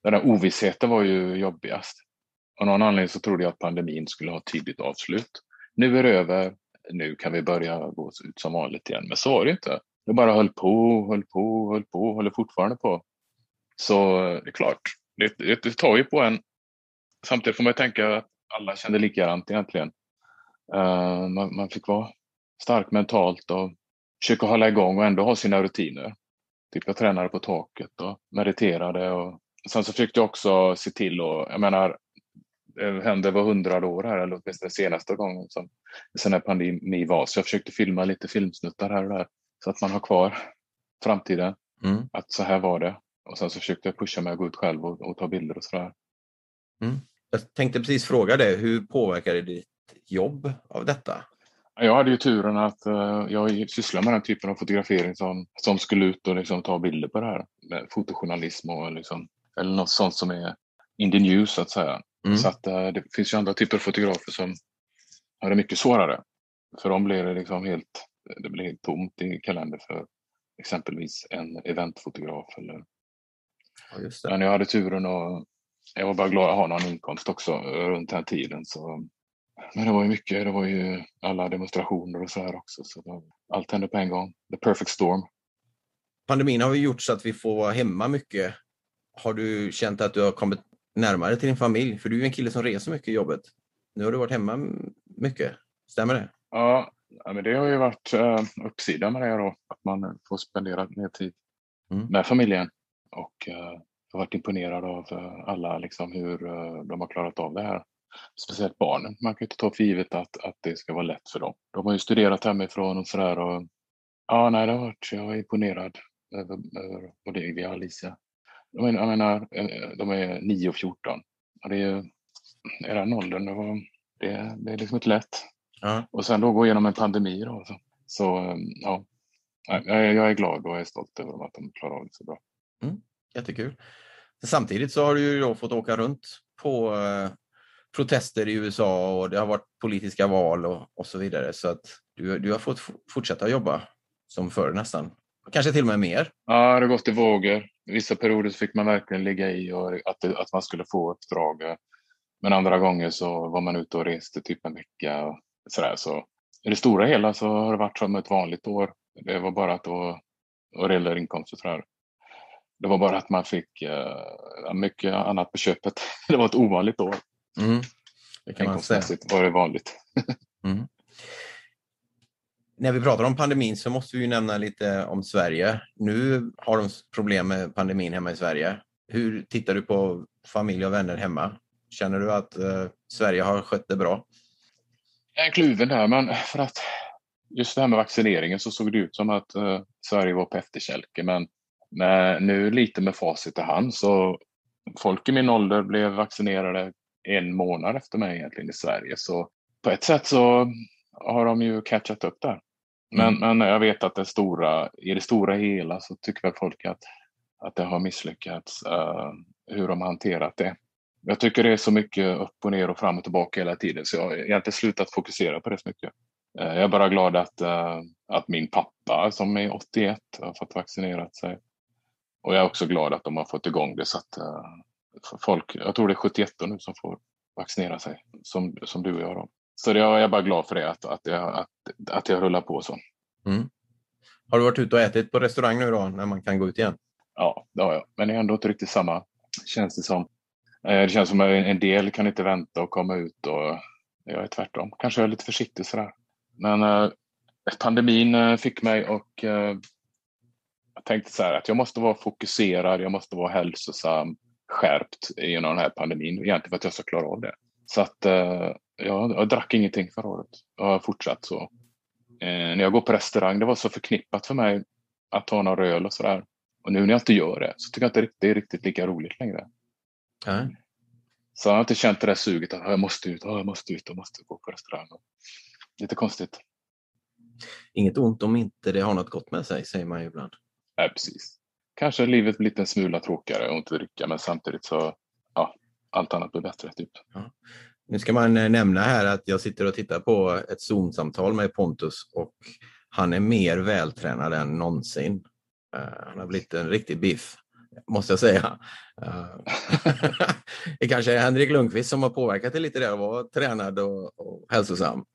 Den där ovissheten var ju jobbigast. Av någon anledning så trodde jag att pandemin skulle ha ett tydligt avslut. Nu är det över, nu kan vi börja gå ut som vanligt igen. Men så var det inte. Det bara höll på, höll på, höll på, håller fortfarande på. Så det är klart, det, det, det tar ju på en. Samtidigt får man ju tänka att alla kände likadant egentligen. Uh, man, man fick vara stark mentalt och försöka hålla igång och ändå ha sina rutiner. Typ jag tränade på taket och mediterade och sen så försökte jag också se till och jag menar hände var hundrade år här eller åtminstone senaste gången som sen när pandemi var så jag försökte filma lite filmsnuttar här och där så att man har kvar framtiden Mm. att så här var det och sen så försökte jag pusha mig att gå ut själv och, och ta bilder och sådär. Jag tänkte precis fråga dig, hur påverkade ditt jobb av detta? Jag hade ju turen att eh, jag sysslar med den typen av fotografering som, som skulle ut och liksom ta bilder på det här. Med fotojournalism och liksom, eller något sånt som är in the news så att säga. Mm. Så att eh, det finns ju andra typer av fotografer som har det mycket svårare. För dem blir det liksom helt, det blir helt tomt i kalender för exempelvis en eventfotograf. Eller, Ja, men jag hade turen och jag var bara glad att ha någon inkomst också runt den här tiden. Så. Men det var ju mycket, det var ju alla demonstrationer och så här också. Så allt hände på en gång. The perfect storm. Pandemin har ju gjort så att vi får vara hemma mycket. Har du känt att du har kommit närmare till din familj? För du är ju en kille som reser mycket i jobbet. Nu har du varit hemma mycket. Stämmer det? Ja, men det har ju varit uh, uppsidan med det då. Att man eh, får spendera mer tid Mm. med familjen. Och eh, jag har varit imponerad av eh, alla, liksom, hur eh, de har klarat av det här. Speciellt barnen. Man kan ju inte ta för givet att, att det ska vara lätt för dem. De har ju studerat hemifrån och sådär. Och, ja, nej, det har varit, jag är imponerad över, över både Ivy och Alicia. Jag menar, eh, de är 9 och 14. Och det är ju, i den åldern, det, var, det, är liksom inte lätt. Ja. Och sen då gå igenom en pandemi då. Så, så eh, ja, jag jag är glad och jag är stolt över att de klarar av det så bra. Jättekul. Samtidigt så har du ju då fått åka runt på eh, protester i USA och det har varit politiska val och, och så vidare. Så att du, du har fått fortsätta jobba som förr nästan. Kanske till och med mer. Ja, det har gått i vågor. Vissa perioder fick man verkligen ligga i och att, det, att man skulle få uppdrag. Men andra gånger så var man ute och reste typ en vecka. Och sådär. Så I det stora hela så har det varit som ett vanligt år. Det var bara att då, och det gäller inkomst och sådär. Det var bara att man fick eh, mycket annat på köpet. Det var ett ovanligt år. Mm. Det kan man säga. Var det vanligt. När vi pratar om pandemin så måste vi ju nämna lite om Sverige. Nu har de problem med pandemin hemma i Sverige. Hur tittar du på familj och vänner hemma? Känner du att eh, Sverige har skött det bra? Jag är kluven där, men för att just det här med vaccineringen så såg det ut som att eh, Sverige var på efterkälke. Men med, nu lite med facit i hand så folk i min ålder blev vaccinerade en månad efter mig egentligen i Sverige. Så på ett sätt så har de ju catchat upp där. Men, men jag vet att det stora, i det stora hela så tycker väl folk att, att det har misslyckats eh, hur de har hanterat det. Jag tycker det är så mycket upp och ner och fram och tillbaka hela tiden så jag har egentligen slutat fokusera på det så mycket. Eh, jag är bara glad att, eh, att min pappa som är 81 har fått vaccinerat sig. Och jag är också glad att de har fått igång det så att folk, jag tror det är 71 nu som får vaccinera sig, som, som du och jag. Då. Så det, jag är bara glad för det, att, att, jag, att, att jag rullar på så. Mm. Har du varit ute och ätit på restaurang nu då, när man kan gå ut igen? Ja, det har jag. Men det är ändå inte riktigt samma, känns det som. Eh, Det känns som att en del kan inte vänta och komma ut och jag är tvärtom. Kanske är jag lite försiktig sådär. Men eh, pandemin eh, fick mig och eh, jag tänkte så här att jag måste vara fokuserad, jag måste vara hälsosam, skärpt genom den här pandemin, egentligen för att jag ska klara av det. Så att eh, jag, jag drack ingenting förra året. Jag har fortsatt så. Eh, när jag går på restaurang, det var så förknippat för mig att ta några öl och sådär. Och nu när jag inte gör det så tycker jag inte det är riktigt lika roligt längre. Nej. Så jag har inte känt det där suget att "Ah, jag måste ut, ah, jag måste ut, jag måste gå på restaurang. Lite konstigt. Inget ont om inte det har något gott med sig, säger man ju ibland. Nej, precis. Kanske livet blir en smula tråkigare och inte dricka, men samtidigt så, ja, allt annat blir bättre. Typ. Nu ska man eh, nämna här att jag sitter och tittar på ett Zoom-samtal med Pontus och han är mer vältränad än någonsin. Eh, han har blivit en riktig biff, måste jag säga. Eh, det kanske är Henrik Lundqvist som har påverkat det lite där att vara tränad och, och hälsosam.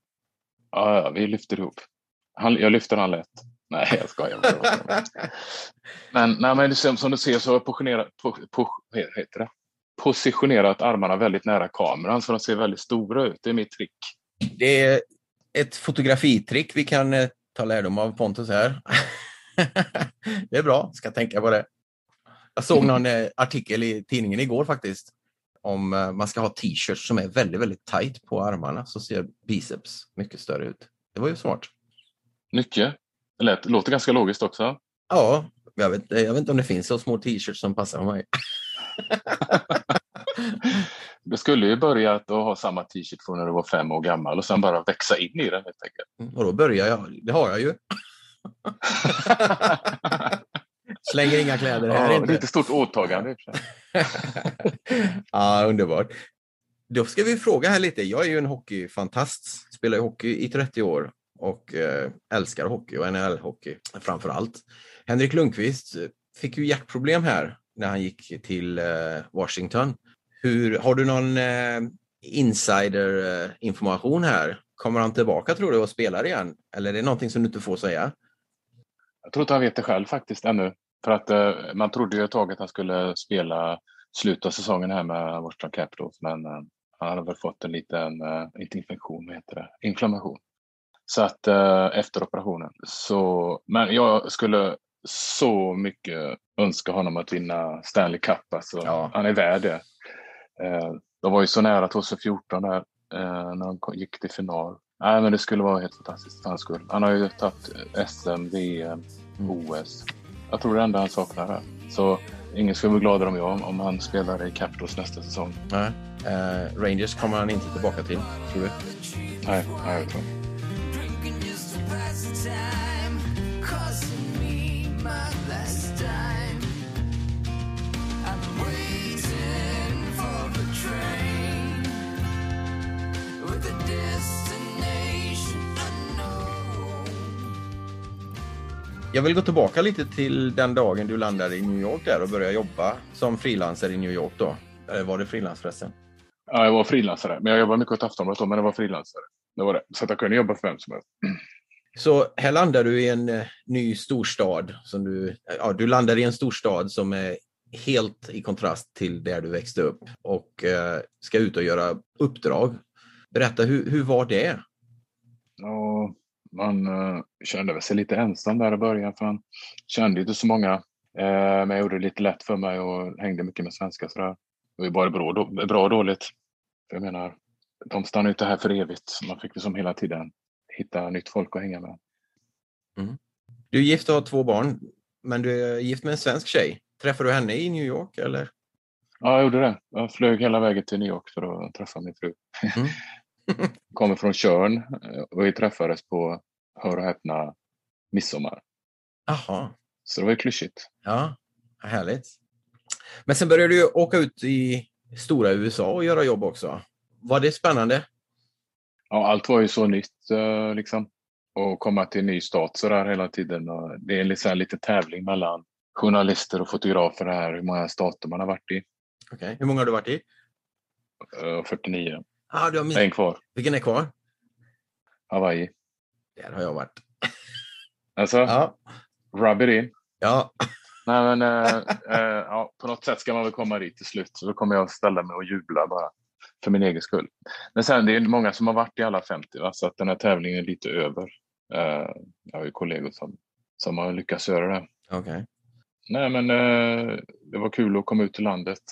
Ja, vi lyfter ihop. Han, jag lyfter han lätt. Nej, jag skojar. men, nej, men som, som du ser så har jag positionerat, po, po, vad heter det? Positionerat armarna väldigt nära kameran så de ser väldigt stora ut. Det är mitt trick. Det är ett fotografitrick vi kan eh, ta lärdom av Pontus här. det är bra, ska tänka på det. Jag såg någon eh, artikel i tidningen igår faktiskt om eh, man ska ha t-shirts som är väldigt, väldigt tight på armarna så ser biceps mycket större ut. Det var ju smart. Mycket. Det lät, låter ganska logiskt också. Ja, jag vet, jag vet inte om det finns så små t-shirts som passar mig. Du skulle ju börja att ha samma t-shirt från när du var fem år gammal och sen bara växa in i den helt enkelt. Och då börjar jag. Det har jag ju. Slänger inga kläder här Ja, inte. lite stort åtagande. ja, underbart. Då ska vi fråga här lite. Jag är ju en hockeyfantast. Spelar ju hockey i 30 år och eh, älskar hockey och NHL-hockey framför allt. Henrik Lundqvist eh, fick ju hjärtproblem här när han gick till eh, Washington. Hur, har du någon eh, eh här? Kommer han tillbaka tror du och spelar igen? Eller är det någonting som du inte får säga? Jag tror inte han vet det själv faktiskt ännu. För att eh, man trodde ju ett tag att han skulle spela slutet av säsongen här med Washington Capitals. Men eh, han hade väl fått en liten, eh, inte infektion, vad heter det? Inflammation. Så att eh, efter operationen. Så, men jag skulle så mycket önska honom att vinna Stanley Cup. Alltså, Ja. Han är värd det. Eh, de var ju så nära 2014 där, eh, när de gick till final. Nej, men det skulle vara helt fantastiskt för hans skull. Han har ju tagit SM, VM, OS. Jag tror det enda han saknar här. Så ingen skulle bli gladare än jag om, om han spelar i Capitals nästa säsong. Nej. Eh, Rangers kommer han inte tillbaka till, tror du? Nej, nej jag tror inte. Jag vill gå tillbaka lite till den dagen du landade i New York där och började jobba som frilansare i New York då. Eller var det frilans förresten? Ja, jag var frilansare, men jag jobbade mycket åt Aftonbladet då, men jag var frilansare. Det var det. Så att jag kunde jobba för vem som helst. Så här landar du i en eh, ny storstad. Som du, ja, du landar i en storstad som är helt i kontrast till där du växte upp och eh, ska ut och göra uppdrag. Berätta, hur, hur var det? Ja, man eh, kände sig lite ensam där i början för man kände inte så många. Eh, men jag gjorde det lite lätt för mig och hängde mycket med svenskar sådär. Det var bara bra, då- bra och dåligt. För jag menar, de stannar ju inte här för evigt. Man fick det som hela tiden hitta nytt folk att hänga med. Du är gift och har två barn, men du är gift med en svensk tjej. Träffade du henne i New York eller? Ja, jag gjorde det. Jag flög hela vägen till New York för att träffa min fru. Mm. Kommer från eh, och vi träffades på, hör och häpna, midsommar. Jaha, Så det var ju klyschigt. ja, härligt. Men sen började du åka ut i stora USA och göra jobb också. Var det spännande? Ja, allt var ju så nytt eh, liksom. Och komma till en ny stat så där hela tiden. Och det är en lite, tävling mellan journalister och fotografer här, hur många stater man har varit i. Okej, Hur många har du varit i? Eh, 49. Ah, du har En kvar. Vilken är kvar? Hawaii. Där har jag varit. Alltså, Ja, rub it in. ja. Nej, men eh, eh, ja, på något sätt ska man väl komma dit till slut. Så då kommer jag ställa mig och jubla bara för min egen skull. Men sen det är många som har varit i alla 50, va? så att den här tävlingen är lite över. Eh, jag har ju kollegor som, som har lyckats göra det. Okej. Nej, men eh, det var kul att komma ut i landet.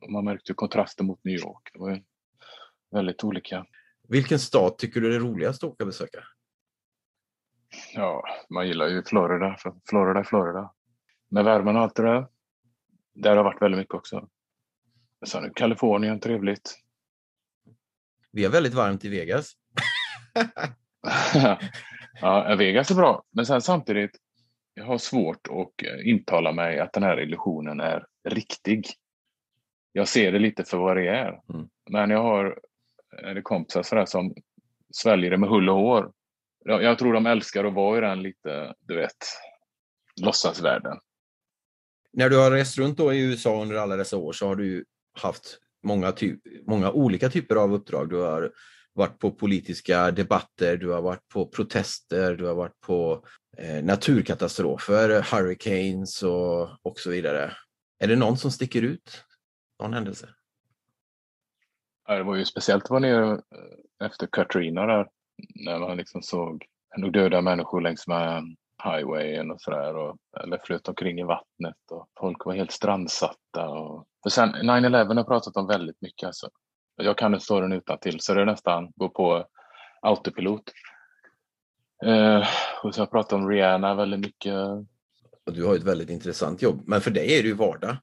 Och man märkte kontrasten mot New York. Det var ju väldigt olika. Vilken stad tycker du är roligast att åka och besöka? Ja, man gillar ju Florida. För Florida Florida. Med värmen och allt det där. Där har varit väldigt mycket också. Sen är Kalifornien trevligt. Vi har väldigt varmt i Vegas. ja, Vegas är bra, men sen samtidigt, jag har svårt att eh, intala mig att den här illusionen är riktig. Jag ser det lite för vad det är. Mm. Men jag har är det kompisar sådär som sväljer det med hull och hår. Jag, jag tror de älskar att vara i den lite, du vet, låtsasvärlden. När du har rest runt då i USA under alla dessa år så har du haft många, ty- många olika typer av uppdrag. Du har varit på politiska debatter, du har varit på protester, du har varit på eh, naturkatastrofer, hurricanes och, och så vidare. Är det någon som sticker ut? Någon händelse? Ja, Det var ju speciellt att vara nere eh, efter Katrina där, när man liksom såg nog döda människor längs med highwayen och sådär, och- eller flöt omkring i vattnet och folk var helt strandsatta. Och... För sen 9-11 har jag pratat om väldigt mycket alltså. Jag kan den storyn utan till så det är nästan gå på autopilot. Eh, och så har jag pratat om Rihanna väldigt mycket. Och du har ett väldigt intressant jobb, men för dig är det ju vardag.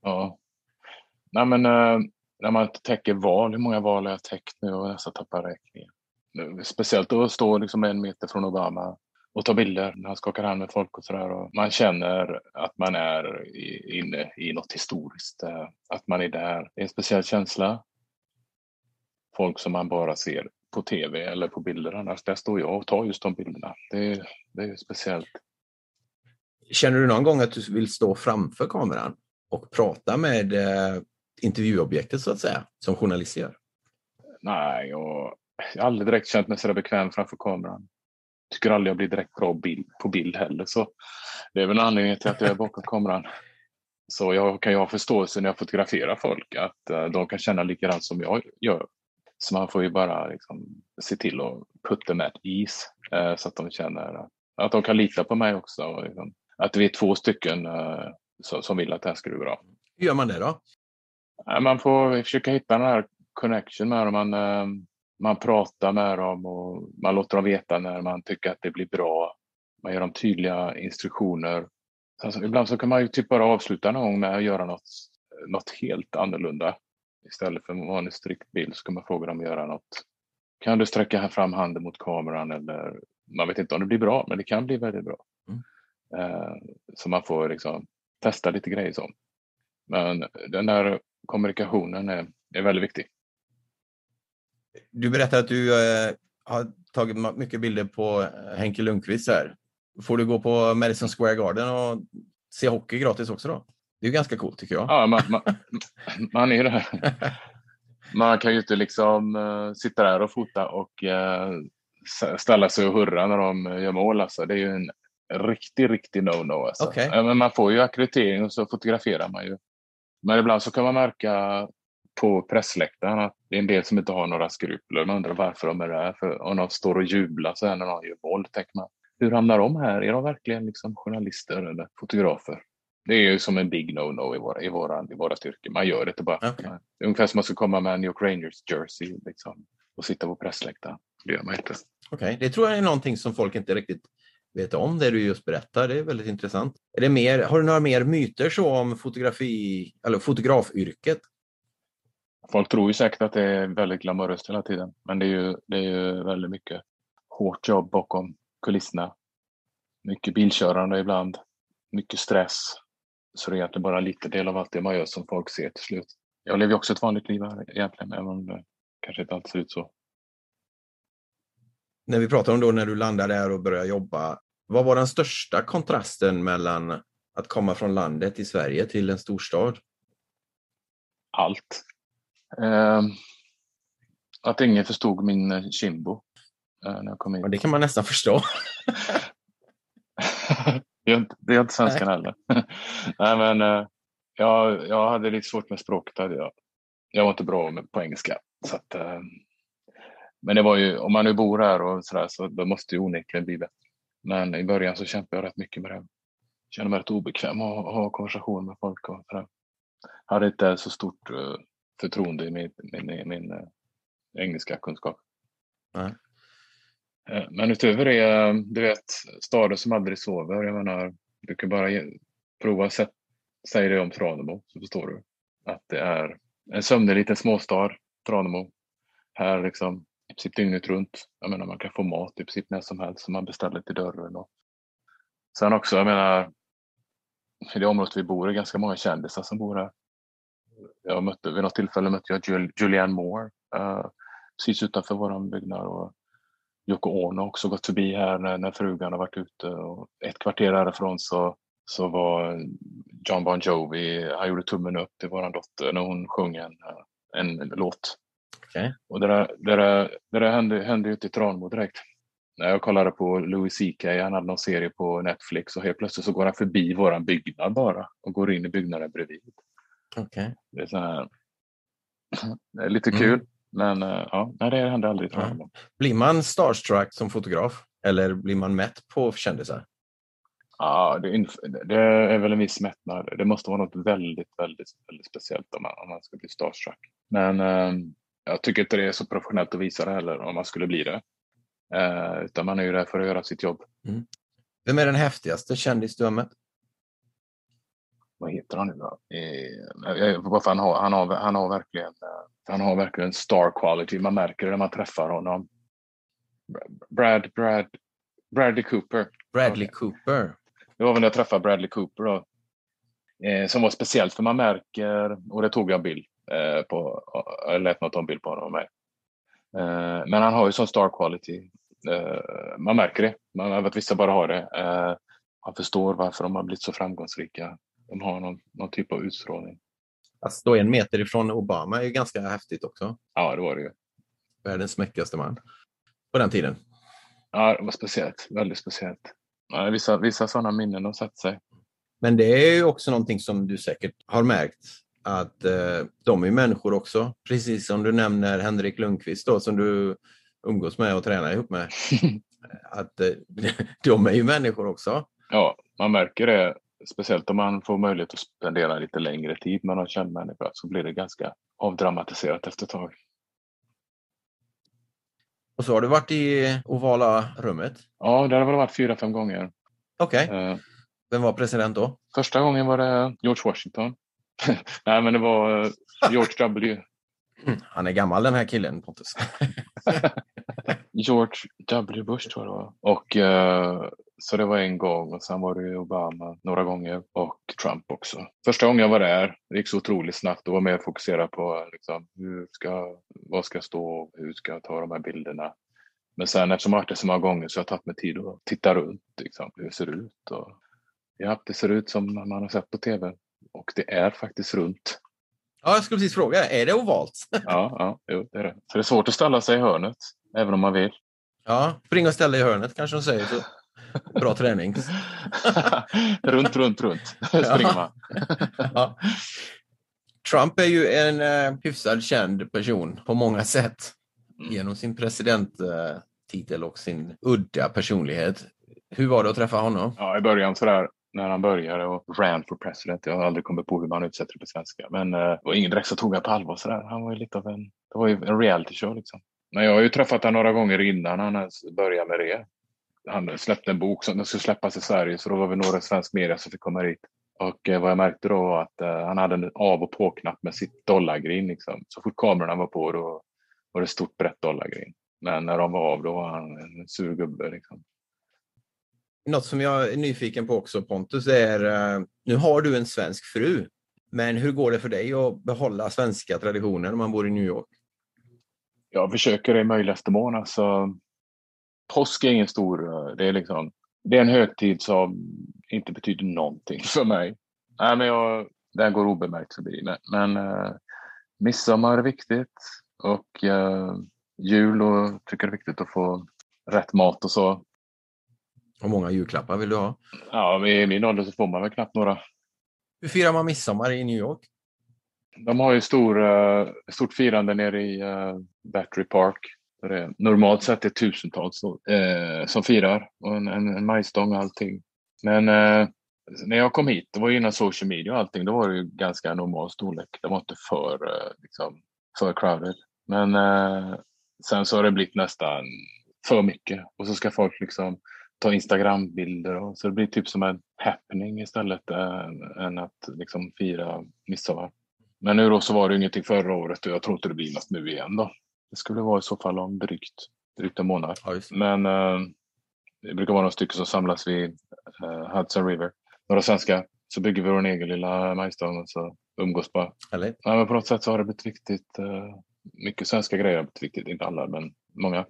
Ja. Nej, men eh, när man täcker val, hur många val har jag täckt nu och jag nästan tappar räkningen. Speciellt att stå liksom en meter från Obama och ta bilder när han skakar hand med folk och sådär. Man känner att man är inne i något historiskt, eh, att man är där. Det är en speciell känsla. Folk som man bara ser på tv eller på bilder annars. Där står jag och tar just de bilderna. Det, är- det är speciellt. Känner du någon gång att du vill stå framför kameran och prata med eh, intervjuobjektet så att säga, som journalist gör? Nej, och jag har aldrig direkt känt mig så där bekväm framför kameran. Tycker aldrig jag blir direkt bra bild, på bild heller. Så det är väl en anledning till att jag är bakom kameran. Så jag kan ju ha förståelse när jag fotograferar folk att eh, de kan känna likadant som jag gör. Så man får ju bara liksom, se till att put them at ease eh, så att de känner att, att de kan lita på mig också. Och, liksom, att vi är två stycken eh, som, som vill att det här ska bli bra. Hur gör man det då? Man får försöka hitta den här connection med dem. Man, man pratar med dem och man låter dem veta när man tycker att det bblir bra. Man ger dem tydliga instruktioner. Alltså, ibland så kan man ju typ bara avsluta någon gång med att göra något, något helt annorlunda. Istället för en vanlig strikt bild så kan man fråga dem att göra något. Kan du sträcka här fram handen mot kameran eller man vet inte om det blir bra, men det kan bli väldigt bra. Mm. Eh, så man får liksom testa lite grejer så. Men den där kommunikationen är, är väldigt viktig. Du berättar att du eh, har tagit mycket bilder på eh, Henke Lundqvist här. Får du gå på Madison Square Garden och se hockey gratis också då? Det är ju ganska coolt tycker jag. Ja, man, man, man är där. Man kan ju inte liksom eh, sitta där och fota och uh, ställa sig och hurra när de gör mål. Alltså. Det är ju en riktig, riktig no-no. Alltså. Ja, men man får ju akkreditering och så fotograferar man ju. Men ibland så kan man märka på pressläktaren att det är en del som inte har några skrupler. Man undrar varför de är där. För om de står och jublar så här när de gör mål, tänker man. Hur hamnar de här? Är de verkligen liksom journalister eller fotografer? Det är ju som en big no-no i våra, i våra, i våra styrkor. Man gör det inte bara. Det är ungefär som man ska komma med en New York Rangers jersey liksom, och sitta på pressläktaren. Det gör man inte. Okej, det tror jag är någonting som folk inte riktigt vet om, det du just berättar. Det är väldigt intressant. Är det mer, har du några mer myter så om fotografi, eller fotografyrket? Folk tror ju säkert att det är väldigt glamoröst hela tiden, men det är ju, det är ju väldigt mycket hårt jobb bakom kulisserna. Mycket bilkörande ibland, mycket stress. Så det är egentligen bara en liten del av allt det man gör som folk ser till slut. Jag lever ju också ett vanligt liv här egentligen, även om det kanske inte alltid ser ut så. När vi pratar om då när du landar där och börjar jobba, vad var den största kontrasten mellan att komma från landet i Sverige till en storstad? Allt. Eh, att ingen förstod min eh, kimbo eh, när jag kom hit. Ja, det kan man nästan förstå. det, är inte, det är inte svenskan heller. Nej, men eh, jag, jag hade lite svårt med språket. Jag, jag var inte bra med, på engelska. Så att, men det var ju, om man nu bor här och så, där, så då måste ju onekligen bli bättre. Men i början så kämpade jag rätt mycket med det. Kände mig rätt obekväm att ha, ha konversation med folk. Och så där. Hade inte så stort förtroende i min, min, min eh, engelska kunskap. Eh, Men utöver det, eh, du vet, staden som aldrig sover. Jag menar, du kan bara ge, prova att sätt- säga det om Tranemo så förstår du. Att det är en sömnig liten småstad, Tranemo. Här liksom, i princip dygnet runt. Jag menar, man kan få mat i princip när som helst som man beställer till dörren. Och. Sen också, jag menar, i det området vi bor är ganska många kändisar som bor här. Jag mötte, vid något tillfälle mötte jag Jul- Julianne Moore eh, precis utanför vår byggnad. Och Yoko Ono har också gått förbi här när, när frugan har varit ute. Och ett kvarter härifrån så, så var John Bon Jovi, han gjorde tummen upp till våran dotter när hon sjöng en, en låt. Okej. Och det där, det där, det där hände, hände ute i Tranemo direkt. När jag kollade på Louis CK, han hade någon serie på Netflix och helt plötsligt så går han förbi våran byggnad bara och går in i byggnaden bredvid. Okej. Det är, så här, det är lite Mm. kul, men eh, ja, nej, det hände aldrig. Tranemo. Blir man starstruck som fotograf? Eller blir man mätt på kändisar? Ja, det, det är väl en viss mättnad. Det måste vara något väldigt, väldigt, väldigt speciellt om man, om man ska bli starstruck. Men eh, jag tycker inte det är så professionellt att visa det heller om man skulle bli det. Eh, utan man är ju där för att göra sitt jobb. Vem är den häftigaste kändis du har mött? Vad heter han nu då? Eh, han, har, han, har, han, har verkligen, eh, han har verkligen star quality. Man märker det när man träffar honom. Brad, Brad, Bradley Cooper. Bradley Okej. Cooper. Det var väl när jag träffade Bradley Cooper då. Eh, som var speciellt för man märker, och det tog jag en bild eh, på, jag lät något ta en bild på honom och mig. Eh, men han har ju sån star quality. Eh, man märker det, man, att vissa bara har det. Eh, han förstår varför de har blivit så framgångsrika. De har någon, någon typ av utstrålning. Att stå en meter ifrån Obama är ju ganska häftigt också. Ja, det var det ju. Världens mäktigaste man. På den tiden. Ja, det var speciellt. Väldigt speciellt. Ja, vissa, vissa sådana minnen har satt sig. Men det är ju också någonting som du säkert har märkt att eh, de är människor också. Precis som du nämner Henrik Lundqvist då, som du umgås med och tränar ihop med. att eh, de är ju människor också. Ja, man märker det. Speciellt om man får möjlighet att spendera lite längre tid med någon känd människa så blir det ganska avdramatiserat efter ett tag. Och så har du varit i ovala rummet. Ja, det har väl varit fyra, fem gånger. Okej, Eh, vem var president då? första gången var det George Washington. Nej, men det var eh, George W. Han är gammal den här killen Pontus. George W. Bush tror jag det var. Och, eh, så det var en gång och sen var det Obama några gånger och Trump också. Första gången jag var där, det gick så otroligt snabbt och var mer fokuserad på liksom, hur ska, vad ska jag stå, hur ska jag ta de här bilderna. Men sen eftersom jag varit där så många gånger så har jag tagit mig tid att titta runt, liksom, hur det ser ut. Och, ja, det ser ut som man har sett på tv och det är faktiskt runt. Ja, jag skulle precis fråga, är det ovalt? Ja, ja jo, det är det. Så det är svårt att ställa sig i hörnet, även om man vill. Ja, spring och ställ dig i hörnet kanske de säger. Så. Bra träning. runt, runt, runt springer man. Ja. Trump är ju en eh, hyfsat känd person på många sätt genom sin presidenttitel och sin udda personlighet. Hur var det att träffa honom? Ja, i början sådär när han började och ran for president. Jag har aldrig kommit på hur man utsätter det på svenska. Men eh, det var ingen direkt som tog honom på allvar sådär. Han var ju lite av en, det var ju en reality show liksom. Men jag har ju träffat honom några gånger innan han ens började med det. Han släppte en bok som den skulle släppas i Sverige så då var vi några svensk media som fick komma hit. Och eh, vad jag märkte då var att eh, han hade en av och på-knapp med sitt dollargrin. Liksom. Så fort kamerorna var på då var det stort brett dollargrin. Men när de var av då var han en sur gubbe. Liksom. Något som jag är nyfiken på också Pontus är, eh, nu har du en svensk fru, men hur går det för dig att behålla svenska traditioner när man bor i New York? Jag försöker i möjligaste mån. Alltså, påsk är ingen stor, eh, det är liksom, det är en högtid som inte betyder någonting för mig. Nej, men jag, den går obemärkt förbi. Men, men uh, midsommar är viktigt och uh, jul och tycker det är viktigt att få rätt mat och så. Hur många julklappar vill du ha? Ja, i min ålder så får man väl knappt några. Hur firar man midsommar i New York? De har ju stor, uh, stort firande nere i uh, Battery Park. Där det normalt sett är tusentals eh, som firar och en, en, en majstång och allting. Men eh, när jag kom hit, det var ju innan social media och allting, då var det ju ganska normal storlek. Det var inte för, eh, liksom, för crowded. Men eh, sen så har det blivit nästan för mycket och så ska folk liksom ta Instagram-bilder. Och, så det blir typ som en happening istället än, än att liksom fira midsommar. Men nu då så var det ingenting förra året och jag tror inte det blir något nu igen då. Det skulle vara i så fall om drygt, drygt en månad. Ja. Men eh, det brukar vara några stycken som samlas vid eh, Hudson River. Några svenskar. Så bygger vi vår egen lilla majstång och så umgås bara. Eller? Ja, men på något sätt så har det blivit viktigt. Eh, mycket svenska grejer har blivit viktigt. Inte alla, men många.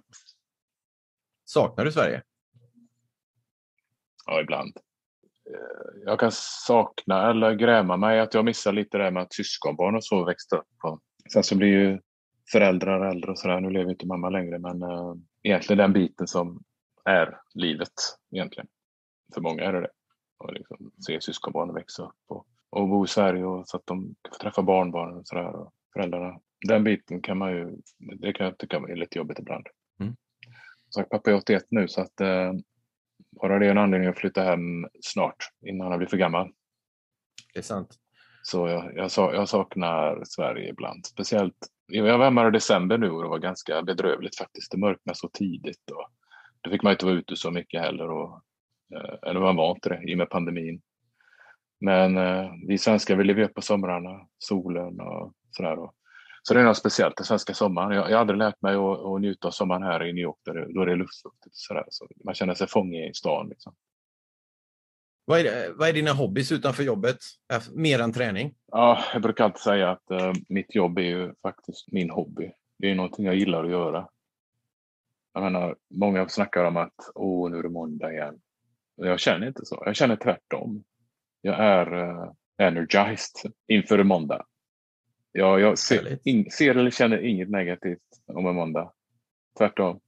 Saknar du Sverige? Ja, ibland. Eh, Jag kan sakna eller gräma mig att jag missar lite det här med att syskonbarn och så växte upp. Sen så blir ju föräldrar äldre och sådär. Nu lever inte mamma längre men äh, egentligen den biten som är livet egentligen. För många är det det. Och liksom se syskonbarnen växa upp och, och bo i Sverige och så att de får träffa barnbarnen och sådär. Och föräldrarna. Den biten kan man ju, det kan jag tycka är lite jobbigt ibland. Mm. Sagt, pappa är 81 nu så att äh, bara det är en anledning att flytta hem snart innan han blir för gammal. Det är sant. Så jag, jag, jag saknar Sverige ibland. Speciellt, jag var hemma i december nu och det var ganska bedrövligt faktiskt. Det mörknade så tidigt. Och då fick man inte vara ute så mycket heller. Och, eh, eller man var inte det i och med pandemin. Men eh, vi svenskar vi lever ju upp på somrarna, solen och sådär. Och, så det är något speciellt, den svenska sommaren. Jag, jag har aldrig lärt mig att, att njuta av sommaren här i New York där det, då det är luftfuktigt. Så man känner sig fånge i stan. Liksom. Vad är, vad är dina hobbys utanför jobbet? Äh, Mer än träning? Ja, jag brukar alltid säga att eh, mitt jobb är ju faktiskt min hobby. Det är någonting jag gillar att göra. Jag menar, många snackar om att åh, nu är det måndag igen. Jag känner inte så. Jag känner tvärtom. Jag är eh, energized inför måndag. Jag, jag ser, in, ser eller känner inget negativt om en måndag. Tvärtom.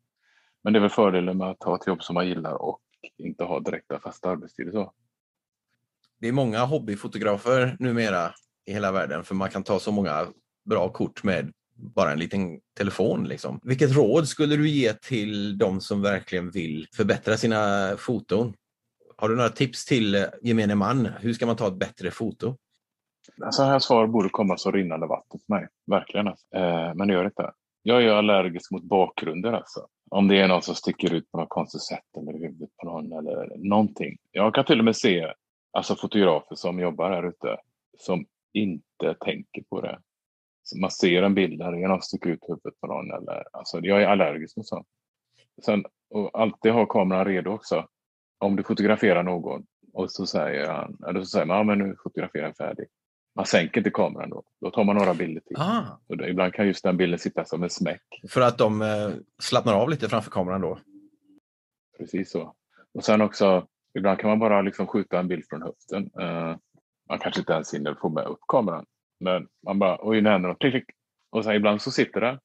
Men det är väl fördelen med att ha ett jobb som man gillar och inte ha direkta fasta arbetstider. Så. Det är många hobbyfotografer numera i hela världen för man kan ta så många bra kort med bara en liten telefon. Liksom. Vilket råd skulle du ge till de som verkligen vill förbättra sina foton? Har du några tips till gemene man? Hur ska man ta ett bättre foto? Så här svar borde komma som rinnande vatten för mig. Verkligen. Alltså. Eh, men det gör det inte. Jag är allergisk mot bakgrunder alltså. Om det är någon som sticker ut på något konstigt sätt eller huvudet på någon eller någonting. Jag kan till och med se alltså, fotografer som jobbar här ute som inte tänker på det. Så man ser en bild där som sticker ut huvudet på någon. Eller, alltså, jag är allergisk mot sånt. Sen, och alltid ha kameran redo också. Om du fotograferar någon och så säger han, eller så säger man, ja men nu fotograferar jag färdig. Man sänker inte kameran då. Då tar man några bilder till. Ah, då, ibland kan just den bilden sitta som en smäck. för att de eh, slappnar av lite framför kameran då? Precis så. Och sen också, ibland kan man bara liksom skjuta en bild från höften. Eh, man kanske inte ens hinner få med upp kameran. Men man bara, oj nu händer något, klick, klick. Och sen ibland så sitter det.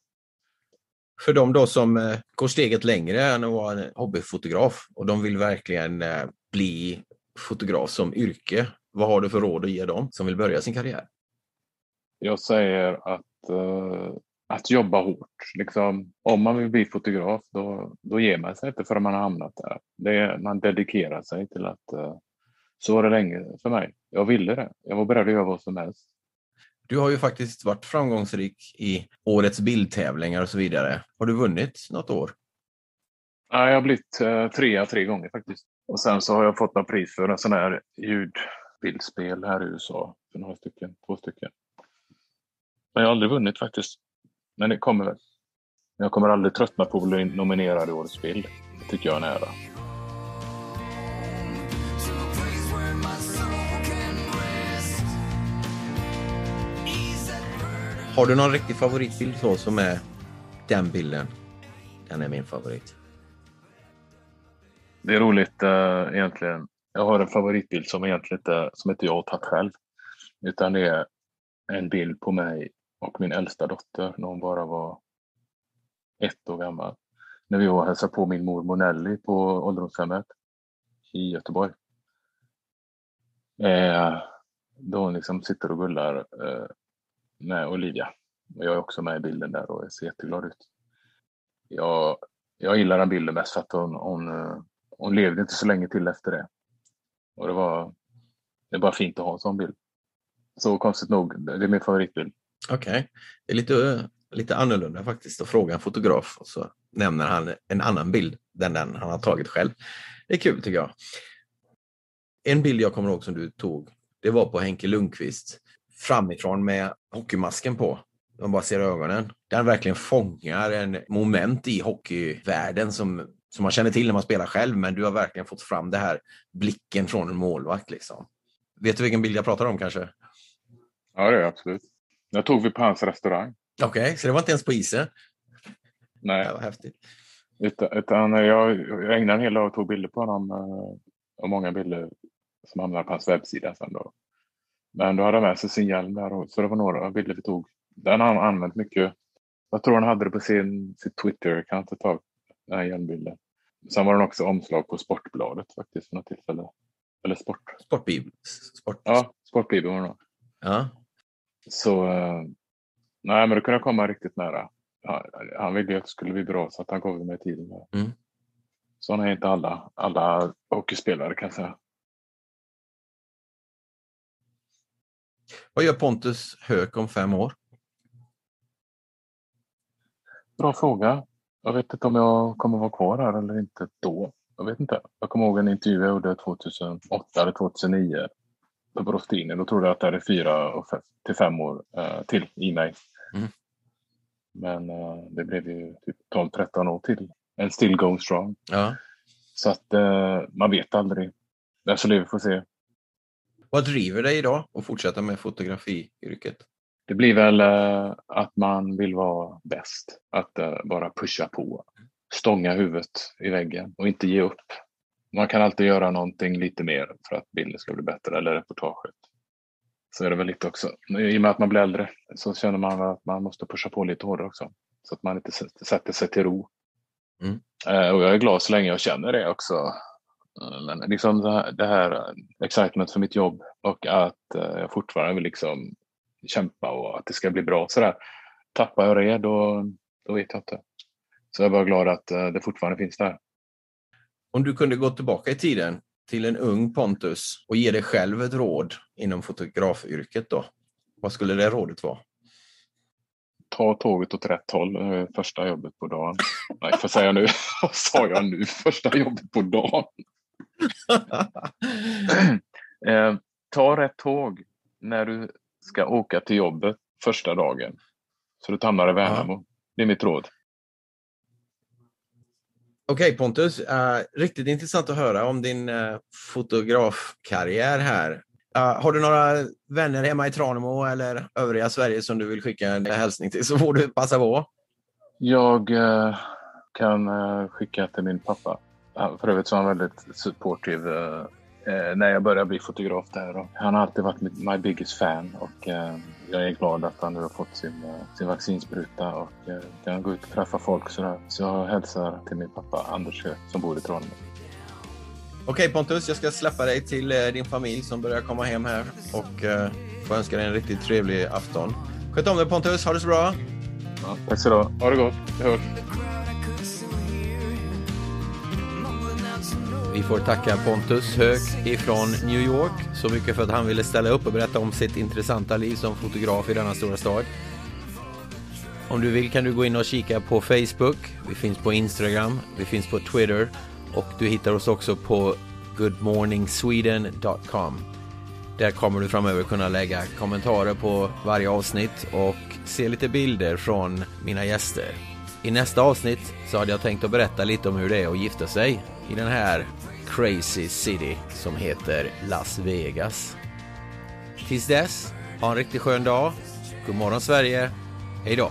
För de då som eh, går steget längre än att vara en hobbyfotograf och de vill verkligen eh, bli fotograf som yrke. Vad har du för råd att ge dem som vill börja sin karriär? Jag säger att, eh, att jobba hårt. Liksom, om man vill bli fotograf då, då ger man sig inte förrän man har hamnat där. Det man dedikerar sig till att eh, så var det länge för mig. Jag ville det. Jag var beredd att göra vad som helst. Du har ju faktiskt varit framgångsrik i årets bildtävlingar och så vidare. Har du vunnit något år? Ja, jag har blivit eh, trea tre gånger faktiskt. Och sen så har jag fått något pris för en sån här ljudbildspel här i USA. För några stycken, två stycken. Men jag har aldrig vunnit faktiskt. Men det kommer väl. Jag kommer aldrig tröttna på att bli nominerad i årets bild. Det tycker jag är nära. Har du någon riktig favoritbild så som är den bilden? Den är min favorit. Det är roligt eh, egentligen. Jag har en favoritbild som egentligen inte, som inte jag har tagit själv. Utan det är en bild på mig och min äldsta dotter när hon bara var ett år gammal. När vi var och hälsade på min mormor Nelly på ålderdomshemmet i Göteborg. Eh, då hon liksom sitter och gullar eh, med Olivia. Och jag är också med i bilden där och ser jätteglad ut. Jag, jag gillar den bilden mest för att hon, hon, eh, hon levde inte så länge till efter det. Och det var det är bara fint att ha en sån bild. Så konstigt nog, det är min favoritbild. Okej. Det är lite, eh, lite annorlunda faktiskt att fråga en fotograf och så nämner han en annan bild än den han har tagit själv. Det är kul tycker jag. En bild jag kommer ihåg som du tog, det var på Henke Lundqvist framifrån med hockeymasken på. Man bara ser ögonen. Den verkligen fångar en moment i hockeyvärlden som, som man känner till när man spelar själv, men du har verkligen fått fram det här blicken från en målvakt. Liksom. Vet du vilken bild jag pratar om kanske? Ja, det är jag absolut. Jag tog vi på hans restaurang. Okej, så det var inte ens på isen? Nej, Det var häftigt. utan, utan jag, jag ägnade en hel dag och tog bilder på honom. eh, Och många bilder som hamnade på hans webbsida sen då. Men då hade han med sig sin hjälm där. och- Så det var några bilder vi tog. Den har han använt mycket. Jag tror han hade det på sin, sitt Twitter-account ett tag. Den här hjälmbilden. Sen var den också omslag på Sportbladet faktiskt för något tillfälle. Eller Sport. Sportbibel. Sport. Ja, Sportbibeln var det nog. Ja. Så eh, nej, men då kunde jag komma riktigt nära. Han ville ju att det skulle bli bra så att han gav mig tiden. Mm. Sådana är inte alla, alla hockeyspelare kan jag säga. Vad gör Pontus Höök om fem år? Bra fråga. Jag vet inte om jag kommer vara kvar här eller inte då. Jag vet inte. Jag kommer ihåg en intervju jag gjorde 2008 eller 2009 på Brostini. Då trodde jag att det är fyra och fem, till fem år eh, till i mig. Mm. Men eh, det blev ju typ 12-13 år till. And still going strong. Ja. Så att eh, man vet aldrig. Den som lever får se. Vad driver dig idag att fortsätta med fotografiyrket? Det blir väl eh, att man vill vara bäst. Att eh, bara pusha på. Stånga huvudet i väggen och inte ge upp. Man kan alltid göra någonting lite mer för att bilden ska bli bättre eller reportaget. Så är det väl lite också. I och med att man blir äldre så känner man att man måste pusha på lite hårdare också. Så att man inte sätter sig till ro. Mm. Eh, Och jag är glad så länge jag känner det också. Eh, Men liksom det här, det här eh, excitement för mitt jobb och att jag fortfarande vill liksom kämpa och att det ska bli bra sådär. Tappar jag det då, då vet jag inte. Så jag är bara glad att det fortfarande finns där. Om du kunde gå tillbaka i tiden till en ung Pontus och ge dig själv ett råd inom fotografyrket då? Vad skulle det rådet vara? Ta tåget åt rätt håll. eh, Första jobbet på dagen. Nej, vad säger jag nu? Vad sa jag nu? Första jobbet på dagen. Eh, ta rätt tåg när du ska åka till jobbet första dagen. Så du hamnar i Värnamo. Det är mitt råd. Okej Pontus, uh, riktigt intressant att höra om din uh, fotografkarriär här. Uh, har du några vänner hemma i Tranemo eller övriga Sverige som du vill skicka en hälsning till så får du passa på. Jag kan skicka till min pappa. För övrigt så är han väldigt supportive när jag började bli fotograf där. Och han har alltid varit my biggest fan och jag är glad att han nu har fått sin, eh, sin vaccinspruta och eh, kan gå ut och träffa folk sådär. Så jag hälsar till min pappa Anders Höök som bor i Tranemo. Okej Pontus, jag ska släppa dig till eh, din familj som börjar komma hem här och eh, får önska dig en riktigt trevlig afton. Sköt om dig Pontus, ha det så bra! Ja, tack så du ha. Ha det gott. Vi hörs. Vi får tacka Pontus Höök ifrån New York så mycket för att han ville ställa upp och berätta om sitt intressanta liv som fotograf i denna stora stad. Om du vill kan du gå in och kika på Facebook, vi finns på Instagram, vi finns på Twitter och du hittar oss också på goodmorningsweden.com. Där kommer du framöver kunna lägga kommentarer på varje avsnitt och se lite bilder från mina gäster. I nästa avsnitt så hade jag tänkt att berätta lite om hur det är att gifta sig i den här crazy city som heter Las Vegas. Tills dess, ha en riktigt skön dag. God morgon Sverige. Hej då.